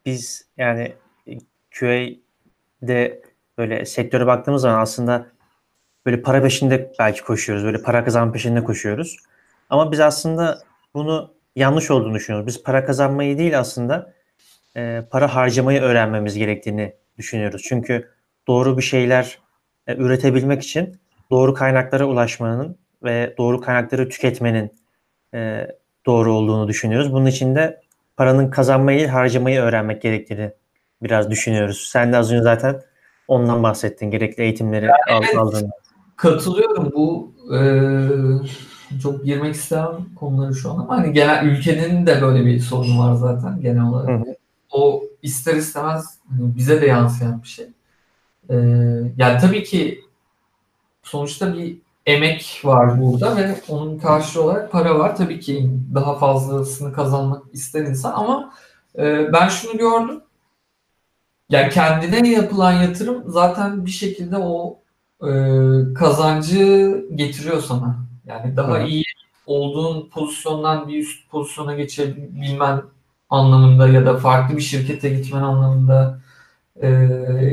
Biz yani QA'de böyle sektöre baktığımız zaman aslında böyle para peşinde belki koşuyoruz. Böyle para kazanma peşinde koşuyoruz. Ama biz aslında bunu yanlış olduğunu düşünüyoruz. Biz para kazanmayı değil aslında e, para harcamayı öğrenmemiz gerektiğini düşünüyoruz. Çünkü doğru bir şeyler e, üretebilmek için doğru kaynaklara ulaşmanın ve doğru kaynakları tüketmenin e, doğru olduğunu düşünüyoruz. Bunun için de paranın kazanmayı, harcamayı öğrenmek gerektiğini biraz düşünüyoruz. Sen de az önce zaten ondan bahsettin. Gerekli eğitimleri yani aldığında. Katılıyorum. Bu e, çok girmek istemem konuları şu an ama hani genel ülkenin de böyle bir sorunu var zaten genel olarak. Hı hı. O ister istemez hani bize de yansıyan bir şey. E, yani tabii ki sonuçta bir emek var burada ve onun karşılığı olarak para var. Tabii ki daha fazlasını kazanmak ister insan ama e, ben şunu gördüm. Yani kendine yapılan yatırım zaten bir şekilde o e, kazancı getiriyor sana. Yani daha Hı. iyi olduğun pozisyondan bir üst pozisyona geçebilmen anlamında ya da farklı bir şirkete gitmen anlamında e,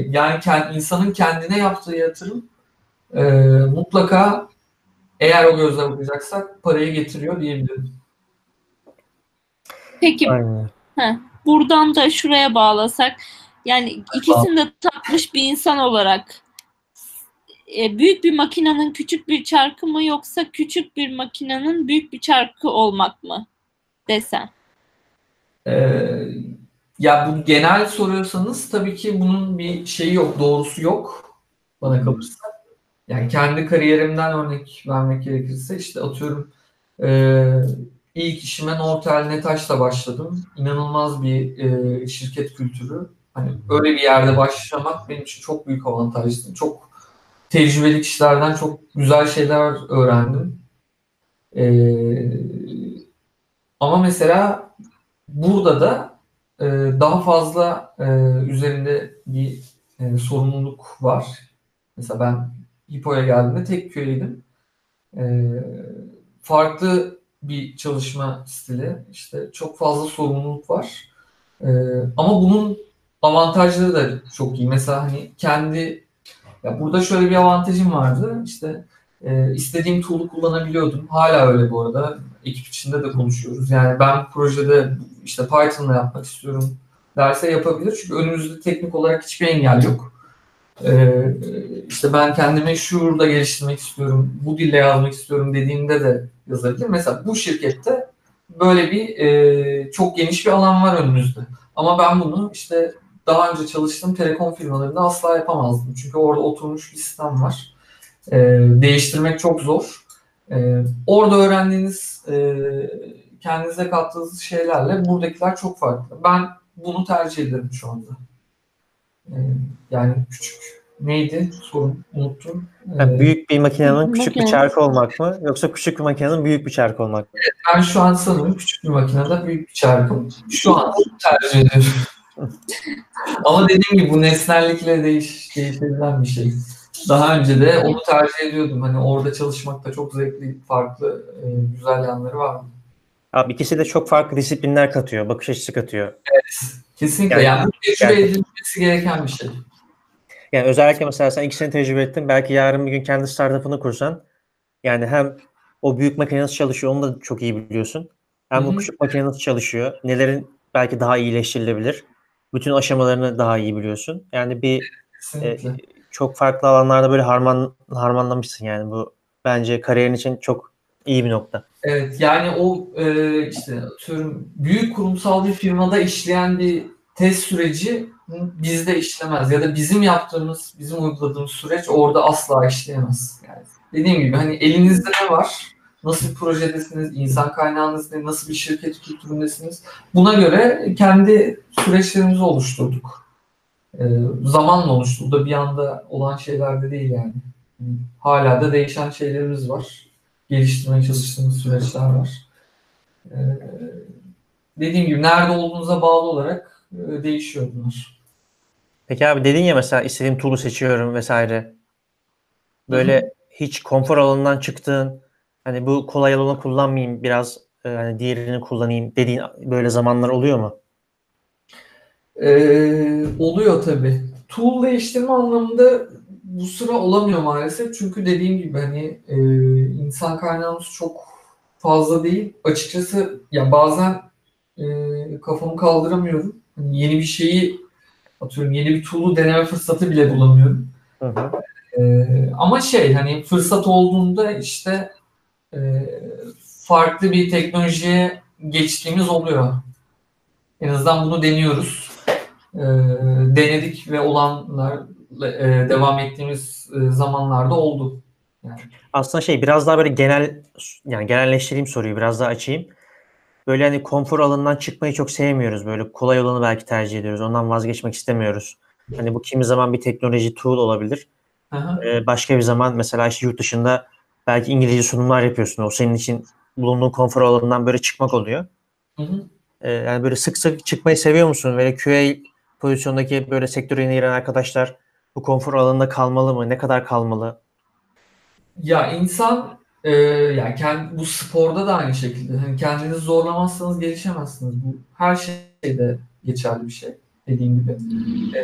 yani kend, insanın kendine yaptığı yatırım e, mutlaka eğer o gözle bakacaksak parayı getiriyor diyebilirim. Peki Aynen. buradan da şuraya bağlasak yani ikisini de tatmış bir insan olarak e, büyük bir makinenin küçük bir çarkı mı yoksa küçük bir makinenin büyük bir çarkı olmak mı desen? Ee, ya bu genel soruyorsanız tabii ki bunun bir şeyi yok, doğrusu yok bana kalırsa. Yani kendi kariyerimden örnek vermek gerekirse işte atıyorum e, ilk işime Nortel Netaş'la başladım. İnanılmaz bir e, şirket kültürü. Hani öyle bir yerde başlamak benim için çok büyük avantajdı. Çok tecrübeli kişilerden çok güzel şeyler öğrendim. E, ama mesela burada da e, daha fazla e, üzerinde bir e, sorumluluk var. Mesela ben Hippo'ya geldiğimde tek QA'ydim. E, farklı bir çalışma stili. İşte çok fazla sorumluluk var. E, ama bunun avantajları da çok iyi. Mesela hani kendi ya burada şöyle bir avantajım vardı. İşte e, istediğim tool'u kullanabiliyordum. Hala öyle bu arada. Ekip içinde de konuşuyoruz. Yani ben projede işte Python'la yapmak istiyorum derse yapabilir. Çünkü önümüzde teknik olarak hiçbir engel yok. Ee, işte ben kendimi şurada geliştirmek istiyorum, bu dille yazmak istiyorum dediğimde de yazabilir. Mesela bu şirkette böyle bir e, çok geniş bir alan var önümüzde. Ama ben bunu işte daha önce çalıştığım telekom firmalarında asla yapamazdım. Çünkü orada oturmuş bir sistem var. E, değiştirmek çok zor. E, orada öğrendiğiniz, e, kendinize kattığınız şeylerle buradakiler çok farklı. Ben bunu tercih ederim şu anda. E, yani küçük neydi sorun unuttum. Yani büyük bir makinenin küçük bir Makine. çarkı olmak mı yoksa küçük bir makinenin büyük bir çarkı olmak mı? ben şu an sanırım küçük bir makinede büyük bir çarkım. Şu an tercih ediyorum. Ama dediğim gibi bu nesnellikle değiş, değişebilen bir şey. Daha önce de onu tercih ediyordum. Hani orada çalışmak da çok zevkli, farklı, e, güzel yanları var. Abi ikisi de çok farklı disiplinler katıyor, bakış açısı katıyor. Kesinlikle. Yani- Yani, bu tecrübe edilmesi gereken bir şey. Yani özellikle mesela sen ikisini tecrübe ettin. Belki yarın bir gün kendi startup'ını kursan yani hem o büyük makine nasıl çalışıyor onu da çok iyi biliyorsun. Hem Hı bu hı. küçük makine nasıl çalışıyor, nelerin belki daha iyileştirilebilir. Bütün aşamalarını daha iyi biliyorsun. Yani bir e, çok farklı alanlarda böyle harman harmanlamışsın yani bu bence kariyerin için çok iyi bir nokta. Evet yani o e, işte atıyorum büyük kurumsal bir firmada işleyen bir test süreci bizde işlemez ya da bizim yaptığımız, bizim uyguladığımız süreç orada asla işleyemez. Yani dediğim gibi hani elinizde ne var? Nasıl bir projedesiniz? insan kaynağınız ne? Nasıl bir şirket kültüründesiniz? Buna göre kendi süreçlerimizi oluşturduk. E, zamanla oluştu. Bu da bir anda olan şeyler de değil yani. Hala da değişen şeylerimiz var geliştirmeye çalıştığımız süreçler var. Ee, dediğim gibi nerede olduğunuza bağlı olarak e, değişiyor bunlar. Peki abi dedin ya mesela istediğim tool'u seçiyorum vesaire. Böyle hiç konfor alanından çıktığın hani bu kolay olanı kullanmayayım biraz e, hani diğerini kullanayım dediğin böyle zamanlar oluyor mu? Ee, oluyor tabii. Tool değiştirme anlamında bu sıra olamıyor maalesef. Çünkü dediğim gibi hani e, insan kaynağımız çok fazla değil. Açıkçası ya bazen e, kafamı kaldıramıyorum. Hani yeni bir şeyi atıyorum yeni bir tool'u deneme fırsatı bile bulamıyorum. Hı hı. Ee, ama şey hani fırsat olduğunda işte e, farklı bir teknolojiye geçtiğimiz oluyor. En azından bunu deniyoruz. Ee, denedik ve olanlar e, devam ettiğimiz e, zamanlarda oldu. Yani. Aslında şey biraz daha böyle genel yani genelleştireyim soruyu biraz daha açayım. Böyle hani konfor alanından çıkmayı çok sevmiyoruz. Böyle kolay olanı belki tercih ediyoruz. Ondan vazgeçmek istemiyoruz. Hani bu kimi zaman bir teknoloji tool olabilir. Aha. Ee, başka bir zaman mesela işte yurt dışında belki İngilizce sunumlar yapıyorsun. O senin için bulunduğun konfor alanından böyle çıkmak oluyor. Hı hı. Ee, yani böyle sık sık çıkmayı seviyor musun? Böyle QA pozisyondaki böyle sektöre yeni giren arkadaşlar bu konfor alanında kalmalı mı? Ne kadar kalmalı? Ya insan e, yani kendi, bu sporda da aynı şekilde. Hani kendinizi zorlamazsanız gelişemezsiniz. Bu her şeyde geçerli bir şey dediğim gibi. E,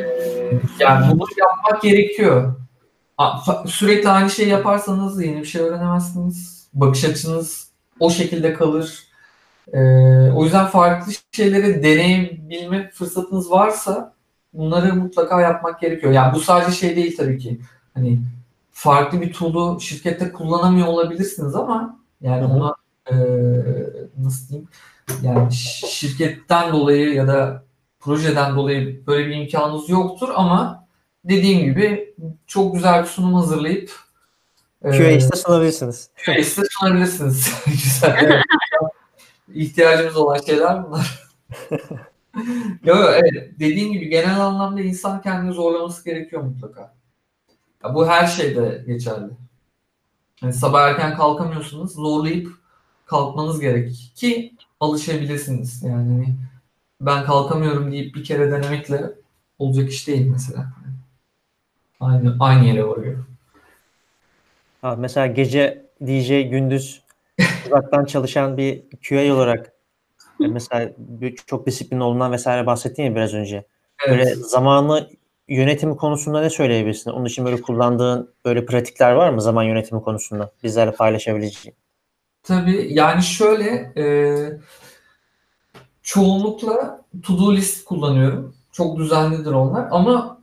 yani bunu yapmak gerekiyor. Sürekli aynı şeyi yaparsanız yeni bir şey öğrenemezsiniz. Bakış açınız o şekilde kalır. E, o yüzden farklı şeyleri deneyebilme fırsatınız varsa bunları mutlaka yapmak gerekiyor. Yani bu sadece şey değil tabii ki. Hani farklı bir tool'u şirkette kullanamıyor olabilirsiniz ama yani ona e, nasıl diyeyim yani şirketten dolayı ya da projeden dolayı böyle bir imkanınız yoktur ama dediğim gibi çok güzel bir sunum hazırlayıp e, QA'de sunabilirsiniz. QA'de sunabilirsiniz. güzel. evet. İhtiyacımız olan şeyler bunlar. Yok yok, evet. Dediğim gibi genel anlamda insan kendini zorlaması gerekiyor mutlaka. Ya bu her şeyde geçerli. Yani sabah erken kalkamıyorsunuz, zorlayıp kalkmanız gerek ki alışabilirsiniz. Yani hani ben kalkamıyorum deyip bir kere denemekle olacak iş değil mesela. Aynı aynı yere varıyor. Ha, mesela gece DJ gündüz uzaktan çalışan bir QA olarak e, mesela çok disiplinli olduğundan vesaire bahsettin ya biraz önce. Böyle Evet. zamanı yönetimi konusunda ne söyleyebilirsin? Onun için böyle kullandığın böyle pratikler var mı zaman yönetimi konusunda bizlerle paylaşabileceğin? Tabii yani şöyle e, çoğunlukla to-do list kullanıyorum. Çok düzenlidir onlar ama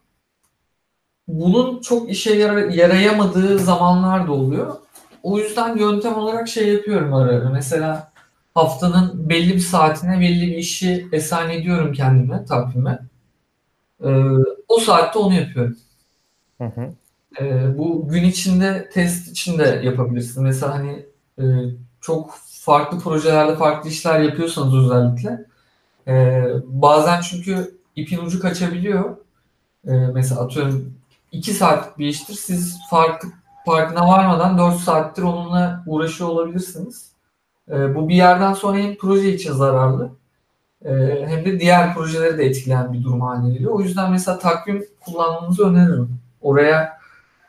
bunun çok işe yara- yarayamadığı zamanlar da oluyor. O yüzden yöntem olarak şey yapıyorum ara ara. Mesela haftanın belli bir saatine belli bir işi esan ediyorum kendime, takvime. E, o saatte onu yapıyorum. Hı hı. Ee, bu gün içinde test için de yapabilirsin. Mesela hani e, çok farklı projelerde farklı işler yapıyorsanız özellikle e, bazen çünkü ipin ucu kaçabiliyor. E, mesela atıyorum 2 saatlik bir iştir. Siz farklı farkına varmadan 4 saattir onunla uğraşıyor olabilirsiniz. E, bu bir yerden sonra hem proje için zararlı e, hem de diğer projeleri de etkileyen bir durum haline geliyor. O yüzden mesela takvim kullanmanızı öneririm. Oraya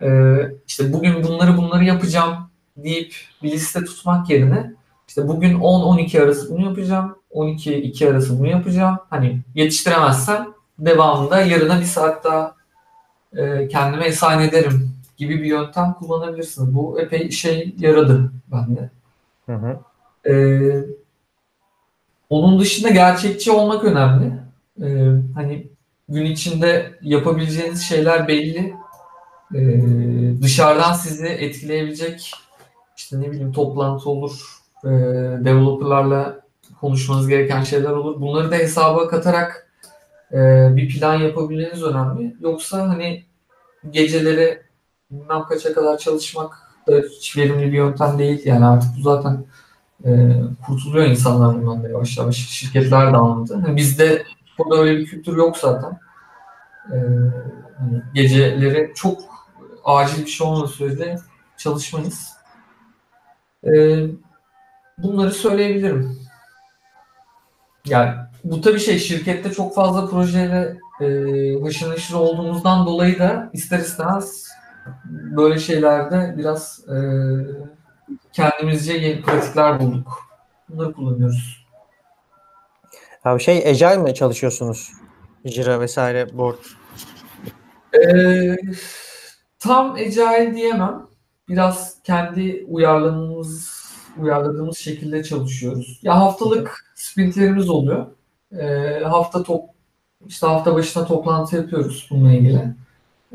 ee, işte bugün bunları bunları yapacağım deyip bir liste tutmak yerine işte bugün 10-12 arası bunu yapacağım, 12-2 arası bunu yapacağım. Hani yetiştiremezsem devamında yarına bir saat daha e, kendime esan ederim gibi bir yöntem kullanabilirsiniz. Bu epey şey yaradı bende. Hı hı. Ee, Onun dışında gerçekçi olmak önemli. Ee, hani gün içinde yapabileceğiniz şeyler belli. Ee, dışarıdan sizi etkileyebilecek işte ne bileyim toplantı olur, e, developerlarla konuşmanız gereken şeyler olur. Bunları da hesaba katarak e, bir plan yapabilmeniz önemli. Yoksa hani geceleri bilmem kaça kadar çalışmak da hiç verimli bir yöntem değil. Yani artık bu zaten e, kurtuluyor insanlar bundan da yavaş yavaş. Şirketler de anladı. Hani bizde burada öyle bir kültür yok zaten. E, hani geceleri çok acil bir şey olmadığı sürece çalışmayız. E, bunları söyleyebilirim. Yani bu tabii şey şirkette çok fazla projeyle e, haşır neşir olduğumuzdan dolayı da ister istemez böyle şeylerde biraz e, kendimizce yeni pratikler bulduk. Bunları kullanıyoruz. Abi şey Agile mi çalışıyorsunuz? Jira vesaire board. Ee, tam agile diyemem. Biraz kendi uyarladığımız uyarladığımız şekilde çalışıyoruz. Ya haftalık sprintlerimiz oluyor. Ee, hafta top işte hafta başına toplantı yapıyoruz bununla ilgili.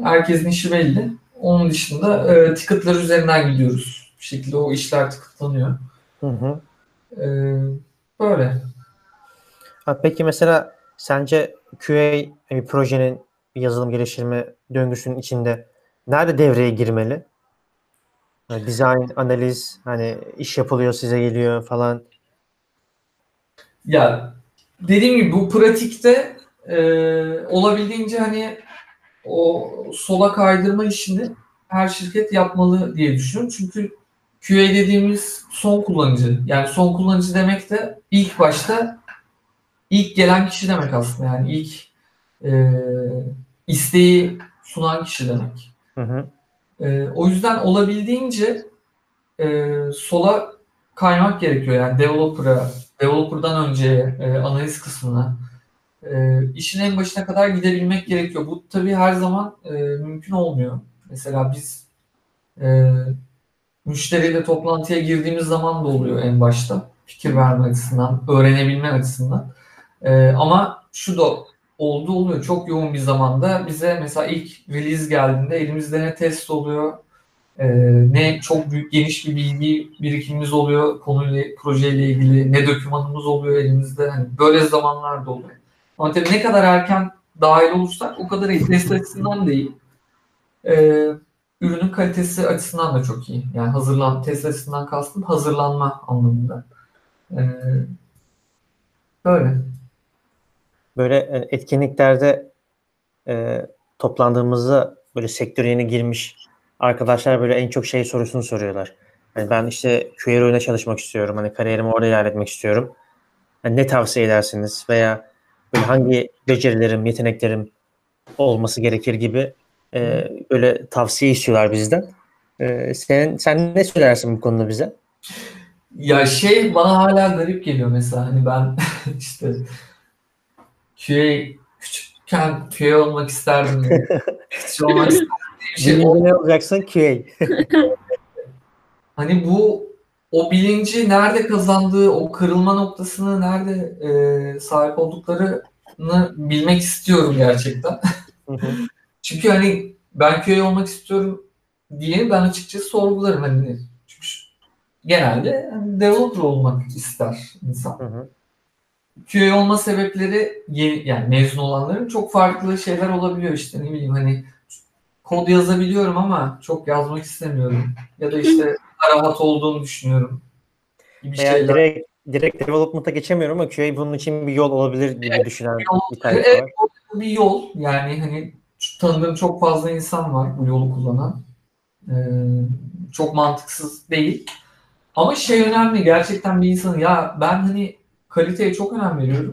Herkesin işi belli. Onun dışında e, ticketlar üzerinden gidiyoruz. Bir şekilde o işler tıkıtlanıyor. Hı hı. Ee, böyle. Ha, peki mesela sence QA bir projenin bir yazılım geliştirme döngüsünün içinde nerede devreye girmeli? Yani design, analiz, hani iş yapılıyor size geliyor falan. Ya dediğim gibi bu pratikte e, olabildiğince hani o sola kaydırma işini her şirket yapmalı diye düşünüyorum. Çünkü QA dediğimiz son kullanıcı. Yani son kullanıcı demek de ilk başta ilk gelen kişi demek aslında. Yani ilk e, isteği sunan kişi demek. Hı hı. E, o yüzden olabildiğince e, sola kaymak gerekiyor. Yani developer'a, developer'dan önce e, analiz kısmına e, işin en başına kadar gidebilmek gerekiyor. Bu tabii her zaman e, mümkün olmuyor. Mesela biz e, müşteriyle toplantıya girdiğimiz zaman da oluyor en başta. Fikir verme açısından, öğrenebilme açısından. E, ama şu da oldu oluyor. Çok yoğun bir zamanda bize mesela ilk release geldiğinde elimizde ne test oluyor, e, ne çok büyük geniş bir bilgi birikimimiz oluyor konuyla, projeyle ilgili, ne dokümanımız oluyor elimizde. Hani böyle zamanlar da oluyor. Ama tabii ne kadar erken dahil olursak o kadar iyi. Test açısından da iyi. Ee, ürünün kalitesi açısından da çok iyi. Yani hazırlan, test açısından kastım hazırlanma anlamında. Ee, böyle. Böyle e, etkinliklerde e, toplandığımızda böyle sektöre yeni girmiş arkadaşlar böyle en çok şey sorusunu soruyorlar. Yani ben işte QA oyuna çalışmak istiyorum. Hani kariyerimi orada ilerletmek istiyorum. Yani ne tavsiye edersiniz veya böyle hangi becerilerim, yeteneklerim olması gerekir gibi e, böyle tavsiye istiyorlar bizden. E, sen sen ne söylersin bu konuda bize? Ya şey bana hala garip geliyor mesela hani ben işte QA küçükken QA olmak isterdim. Küçük olmak isterdim şey Birinci ne olacaksın? QA. Hani bu o bilinci nerede kazandığı, o kırılma noktasını nerede e, sahip olduklarını bilmek istiyorum gerçekten. Hı hı. Çünkü hani ben köy olmak istiyorum diye ben açıkçası sorgularım hani. Çünkü genelde hani developer olmak ister insan. Hı hı. QA olma sebepleri yeni, yani mezun olanların çok farklı şeyler olabiliyor işte ne bileyim hani kod yazabiliyorum ama çok yazmak istemiyorum. Ya da işte rahat olduğunu düşünüyorum. Gibi Veya şeyler. direkt, direkt development'a geçemiyorum ama QA bunun için bir yol olabilir gibi düşünen bir tayfa Evet, var. bir yol. Yani hani tanıdığım çok fazla insan var bu yolu kullanan. Ee, çok mantıksız değil. Ama şey önemli gerçekten bir insanın ya ben hani kaliteye çok önem veriyorum.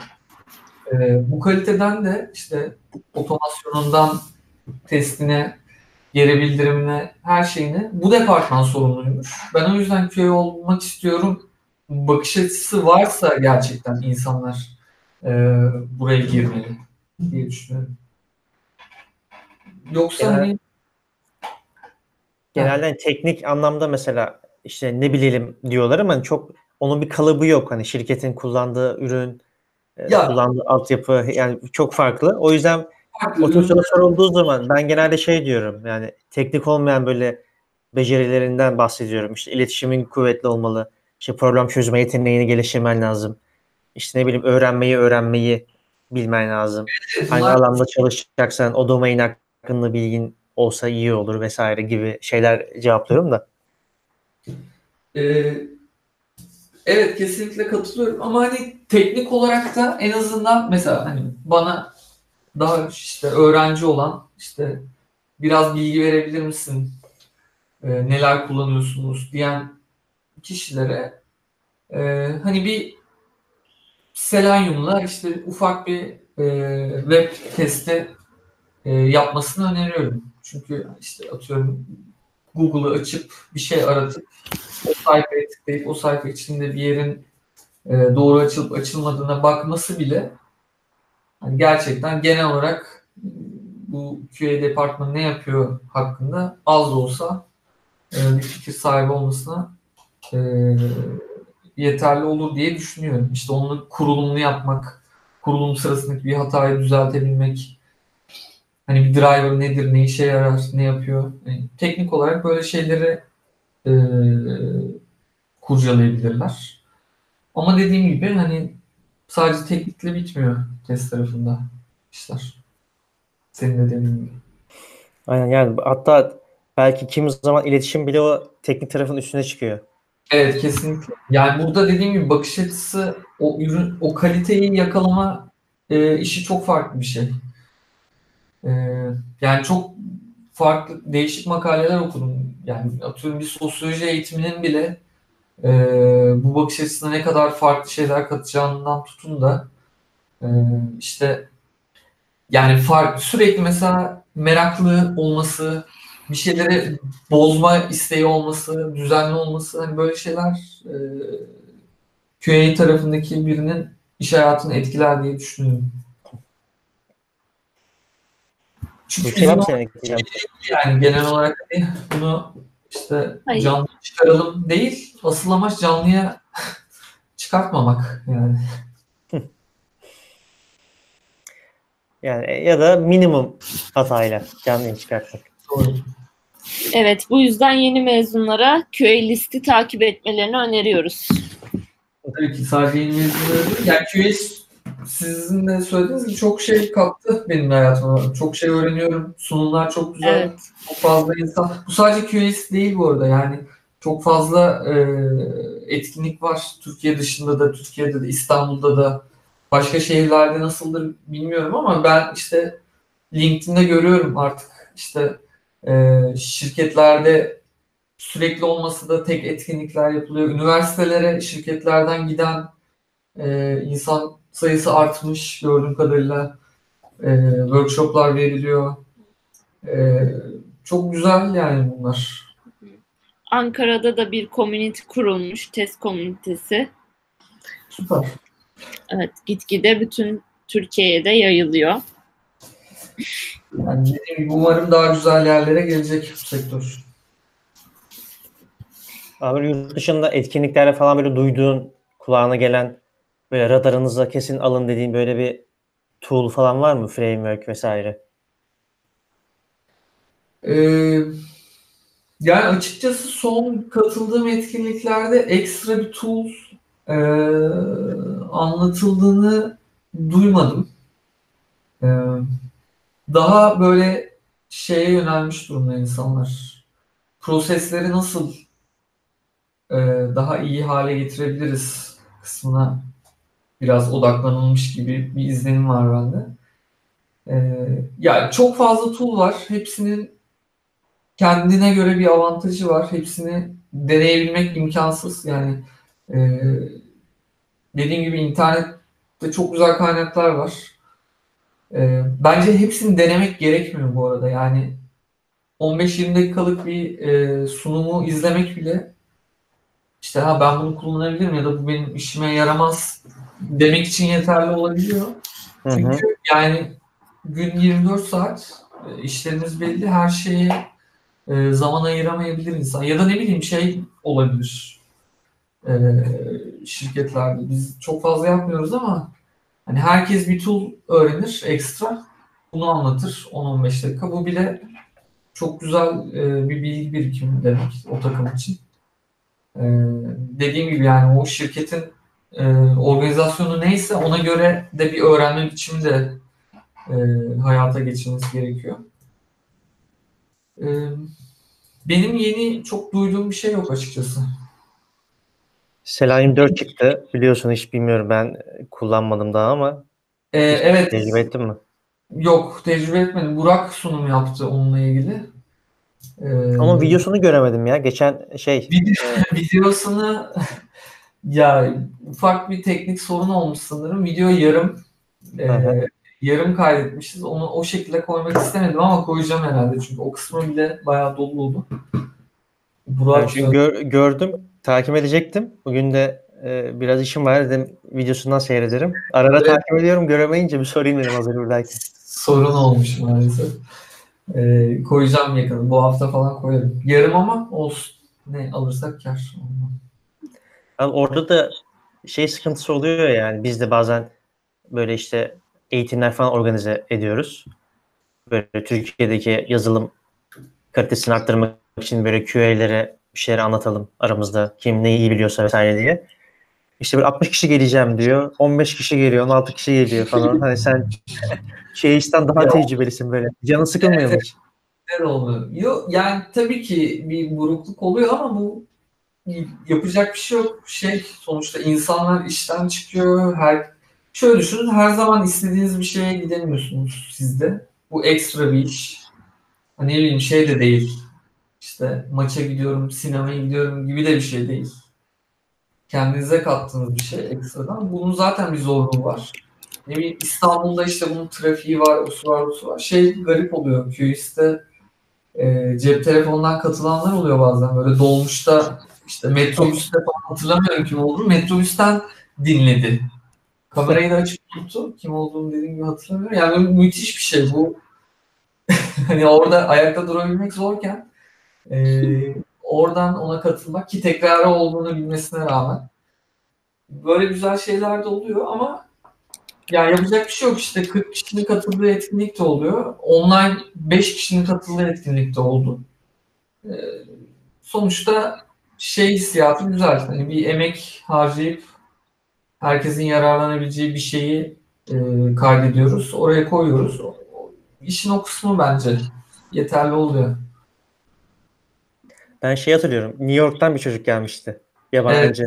Ee, bu kaliteden de işte otomasyonundan testine, geri bildirimine, her şeyine bu departman sorumluymuş. Ben o yüzden QA olmak istiyorum. Bakış açısı varsa gerçekten insanlar e, buraya girmeli diye düşünüyorum. Yoksa Genel- hani Genelde hani teknik anlamda mesela işte ne bilelim diyorlar ama çok onun bir kalıbı yok. Hani şirketin kullandığı ürün, e, Ya. kullandığı altyapı yani çok farklı. O yüzden Farklı o tür soru ürünler- sorulduğu zaman ben genelde şey diyorum yani teknik olmayan böyle becerilerinden bahsediyorum. İşte iletişimin kuvvetli olmalı. İşte problem çözme yeteneğini geliştirmen lazım. İşte ne bileyim öğrenmeyi öğrenmeyi bilmen lazım. Hangi alanda çalışacaksan o domain hakkında bilgin olsa iyi olur vesaire gibi şeyler cevaplıyorum da. Ee, evet kesinlikle katılıyorum ama hani teknik olarak da en azından mesela hani bana daha işte öğrenci olan işte biraz bilgi verebilir misin? Ee, neler kullanıyorsunuz diyen kişilere e, hani bir Selenium'la işte ufak bir e, web testi e, yapmasını öneriyorum. Çünkü işte atıyorum Google'ı açıp bir şey aratıp o sayfaya tıklayıp o sayfa içinde bir yerin e, doğru açılıp açılmadığına bakması bile hani gerçekten genel olarak bu QA departmanı ne yapıyor hakkında az da olsa e, bir fikir sahibi olmasına e, yeterli olur diye düşünüyorum. İşte onun kurulumunu yapmak, kurulum sırasındaki bir hatayı düzeltebilmek, hani bir driver nedir, ne işe yarar, ne yapıyor. Yani teknik olarak böyle şeyleri e, kurcalayabilirler. Ama dediğim gibi hani sadece teknikle bitmiyor test tarafında işler. Senin de dediğin gibi. Aynen yani hatta belki kimi zaman iletişim bile o teknik tarafın üstüne çıkıyor. Evet kesinlikle. Yani burada dediğim gibi bakış açısı o ürün o kaliteyi yakalama e, işi çok farklı bir şey. E, yani çok farklı değişik makaleler okudum. Yani atıyorum bir sosyoloji eğitiminin bile e, bu bakış açısına ne kadar farklı şeyler katacağından tutun da e, işte yani fark sürekli mesela meraklı olması, bir şeyleri bozma isteği olması, düzenli olması hani böyle şeyler e, QA tarafındaki birinin iş hayatını etkiler diye düşünüyorum. Çünkü yani genel olarak hani bunu işte Hayır. canlı çıkaralım değil, asıl amaç canlıya çıkartmamak yani. Yani e, ya da minimum hatayla canlıyı çıkartmak. Doğru. Evet, bu yüzden yeni mezunlara QA listi takip etmelerini öneriyoruz. Tabii ki sadece yeni mezunları değil. Yani QS sizin de söylediğiniz gibi çok şey kattı benim hayatıma. Çok şey öğreniyorum. Sunumlar çok güzel. Evet. Çok fazla insan. Bu sadece QS değil bu arada. Yani çok fazla e, etkinlik var. Türkiye dışında da, Türkiye'de de, İstanbul'da da. Başka şehirlerde nasıldır bilmiyorum ama ben işte LinkedIn'de görüyorum artık işte e, şirketlerde sürekli olması da tek etkinlikler yapılıyor. Üniversitelere şirketlerden giden e, insan sayısı artmış gördüğüm kadarıyla. E, workshoplar veriliyor. E, çok güzel yani bunlar. Ankara'da da bir community kurulmuş, test komünitesi. Süper. Evet, gitgide bütün Türkiye'ye de yayılıyor. Yani dediğim gibi umarım daha güzel yerlere gelecek bu sektör. Abi yurt dışında etkinliklerle falan böyle duyduğun, kulağına gelen böyle radarınıza kesin alın dediğin böyle bir tool falan var mı? Framework vesaire. Ee, yani açıkçası son katıldığım etkinliklerde ekstra bir tool e, anlatıldığını duymadım. E, daha böyle şeye yönelmiş durumda insanlar. Prosesleri nasıl e, daha iyi hale getirebiliriz kısmına biraz odaklanılmış gibi bir izlenim var bende. Ee, yani çok fazla tool var. Hepsinin kendine göre bir avantajı var. Hepsini deneyebilmek imkansız. Yani e, dediğim gibi internette çok güzel kaynaklar var. E, bence hepsini denemek gerekmiyor bu arada. Yani 15-20 dakikalık bir e, sunumu izlemek bile işte ha ben bunu kullanabilirim ya da bu benim işime yaramaz demek için yeterli olabiliyor. Hı hı. Çünkü yani gün 24 saat e, işlerimiz belli her şeye e, zaman ayıramayabilir insan. Ya da ne bileyim şey olabilir. e, şirketlerde. Biz çok fazla yapmıyoruz ama hani herkes bir tool öğrenir ekstra. Bunu anlatır 10-15 dakika. Bu bile çok güzel e, bir bilgi birikimi demek o takım için. E, dediğim gibi yani o şirketin e, organizasyonu neyse ona göre de bir öğrenme biçimi de e, hayata geçirmesi gerekiyor. E, benim yeni çok duyduğum bir şey yok açıkçası. Selenium 4 çıktı. Biliyorsun hiç bilmiyorum ben kullanmadım daha ama E, evet. tecrübe ettin mi? Yok tecrübe etmedim. Burak sunum yaptı onunla ilgili. E, Ama videosunu göremedim ya. Geçen şey Video, videosunu ya ufak bir teknik sorun olmuş sanırım. Video yarım e, yarım kaydetmişiz. Onu o şekilde koymak istemedim ama koyacağım herhalde çünkü o kısmı bile bayağı doluydu. ben Burak çünkü gör- gördüm. Takip edecektim. Bugün de e, biraz işim var dedim. Videosundan seyrederim. Ara ara Evet. takip ediyorum. Göremeyince bir sorayım dedim hazır buradayken. sorun olmuş maalesef. E, koyacağım yakın. Bu hafta falan koyarım. Yarım ama olsun. Ne alırsak kar. Abi orada da şey sıkıntısı oluyor ya yani biz de bazen böyle işte eğitimler falan organize ediyoruz. Böyle Türkiye'deki yazılım kalitesini arttırmak için böyle QA'lere bir şeyler anlatalım aramızda. Kim neyi iyi biliyorsa vesaire diye. İşte böyle 60 kişi geleceğim diyor. 15 kişi geliyor, 16 kişi geliyor falan. Hani sen şeyisten daha Ya. tecrübelisin böyle. Canın sıkılmıyor mu hiç? Oldu. Yok yani tabii ki bir burukluk oluyor ama bu yapacak bir şey yok. Şey sonuçta insanlar işten çıkıyor. Her şöyle düşünün her zaman istediğiniz bir şeye gidemiyorsunuz sizde. Bu ekstra bir iş. Hani ne bileyim şey de değil. İşte maça gidiyorum, sinemaya gidiyorum gibi de bir şey değil. Kendinize kattığınız bir şey ekstradan. Bunun zaten bir zorluğu var. Ne bileyim İstanbul'da işte bunun trafiği var, o su var, o su var. Şey garip oluyor. QS'te e, cep telefonundan katılanlar oluyor bazen. Böyle dolmuşta işte metrobüste falan hatırlamıyorum kim olduğunu. Metrobüsten dinledi. Kamerayı da açık tuttu. Kim olduğunu dediğim gibi hatırlamıyorum. Yani müthiş bir şey bu. hani orada ayakta durabilmek zorken e, oradan ona katılmak ki tekrarı olduğunu bilmesine rağmen böyle güzel şeyler de oluyor ama ya yapacak bir şey yok işte 40 kişinin katıldığı etkinlik de oluyor. Online 5 kişinin katıldığı etkinlik de oldu. Ee, sonuçta şey hissiyatı güzel. Hani bir emek harcayıp herkesin yararlanabileceği bir şeyi e, kaydediyoruz. Oraya koyuyoruz. O- İşin o kısmı bence yeterli oluyor. Ben şey hatırlıyorum. New York'tan bir çocuk gelmişti. Yabancı.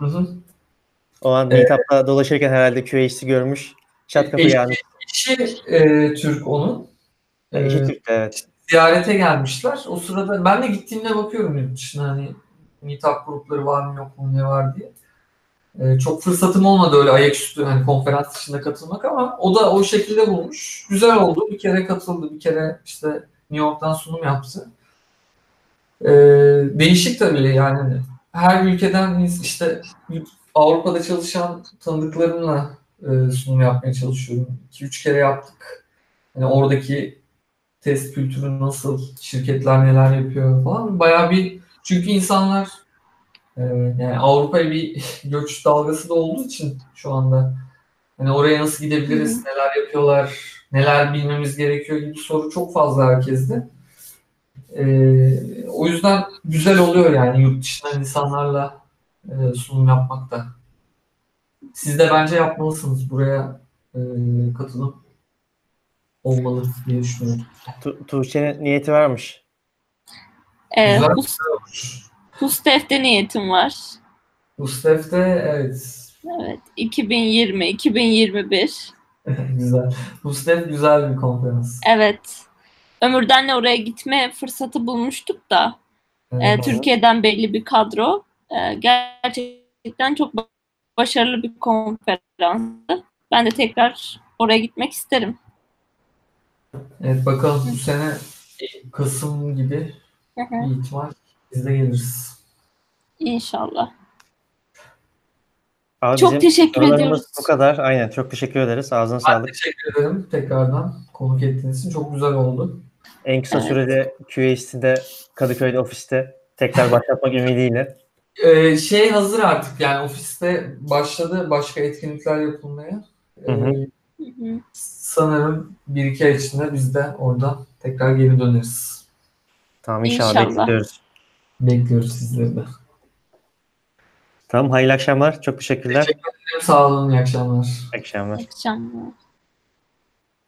Hı hı. O an Evet. Meetup'ta dolaşırken herhalde QA'si görmüş. Çat kapı Eşi- yani. Eşi e, Türk onun. E, İki Türk evet. ziyarete gelmişler. O sırada ben de gittiğimde bakıyorum yurt dışına hani meetup grupları var mı yok mu ne var diye. Ee, çok fırsatım olmadı öyle ayaküstü hani konferans dışında katılmak ama o da o şekilde bulmuş. Güzel oldu. Bir kere katıldı. Bir kere işte New York'tan sunum yaptı. Ee, değişik tabii yani her ülkeden işte Avrupa'da çalışan tanıdıklarımla e, sunum yapmaya çalışıyorum. 2-3 kere yaptık. Hani oradaki test kültürü nasıl, şirketler neler yapıyor falan. Bayağı bir çünkü insanlar e, yani Avrupa'ya bir göç dalgası da olduğu için şu anda hani oraya nasıl gidebiliriz, neler yapıyorlar, neler bilmemiz gerekiyor gibi soru çok fazla herkeste. E, o yüzden güzel oluyor yani yurt dışından insanlarla e, sunum yapmak da. Siz de bence yapmalısınız. Buraya e, katılım olmalı diye düşünüyorum. Tu- Tuğçe'nin niyeti varmış. Ee, Güzel. bu, bu Stef'te niyetim var. Gustav de evet Evet. 2020, 2021. güzel. Gustav güzel bir konferans. Evet. Ömürden'le oraya gitme fırsatı bulmuştuk da e, Evet. Türkiye'den belli bir kadro. E, gerçekten çok başarılı bir konferanstı. Ben de tekrar oraya gitmek isterim. Evet bakalım bu sene Kasım gibi Hı hı. bir ihtimal biz de geliriz. İnşallah. Abi Çok bizim teşekkür ediyoruz. Bu kadar. Aynen. Çok teşekkür ederiz. Ağzına Ben sağlık. teşekkür ederim tekrardan konuk ettiğiniz için. Çok güzel oldu. En kısa Evet. sürede QA'de Kadıköy'de ofiste tekrar başlatmak ümidiyle. Ee, şey hazır artık yani ofiste başladı başka etkinlikler yapılmaya. Ee. Hı hı. sanırım bir iki ay içinde biz de orada tekrar geri döneriz. Tamam inşallah, İnşallah. bekliyoruz. Bekliyoruz sizleri de. Tamam hayırlı akşamlar. Çok teşekkürler. Sağ olun, iyi akşamlar. İyi akşamlar. Akşamlar.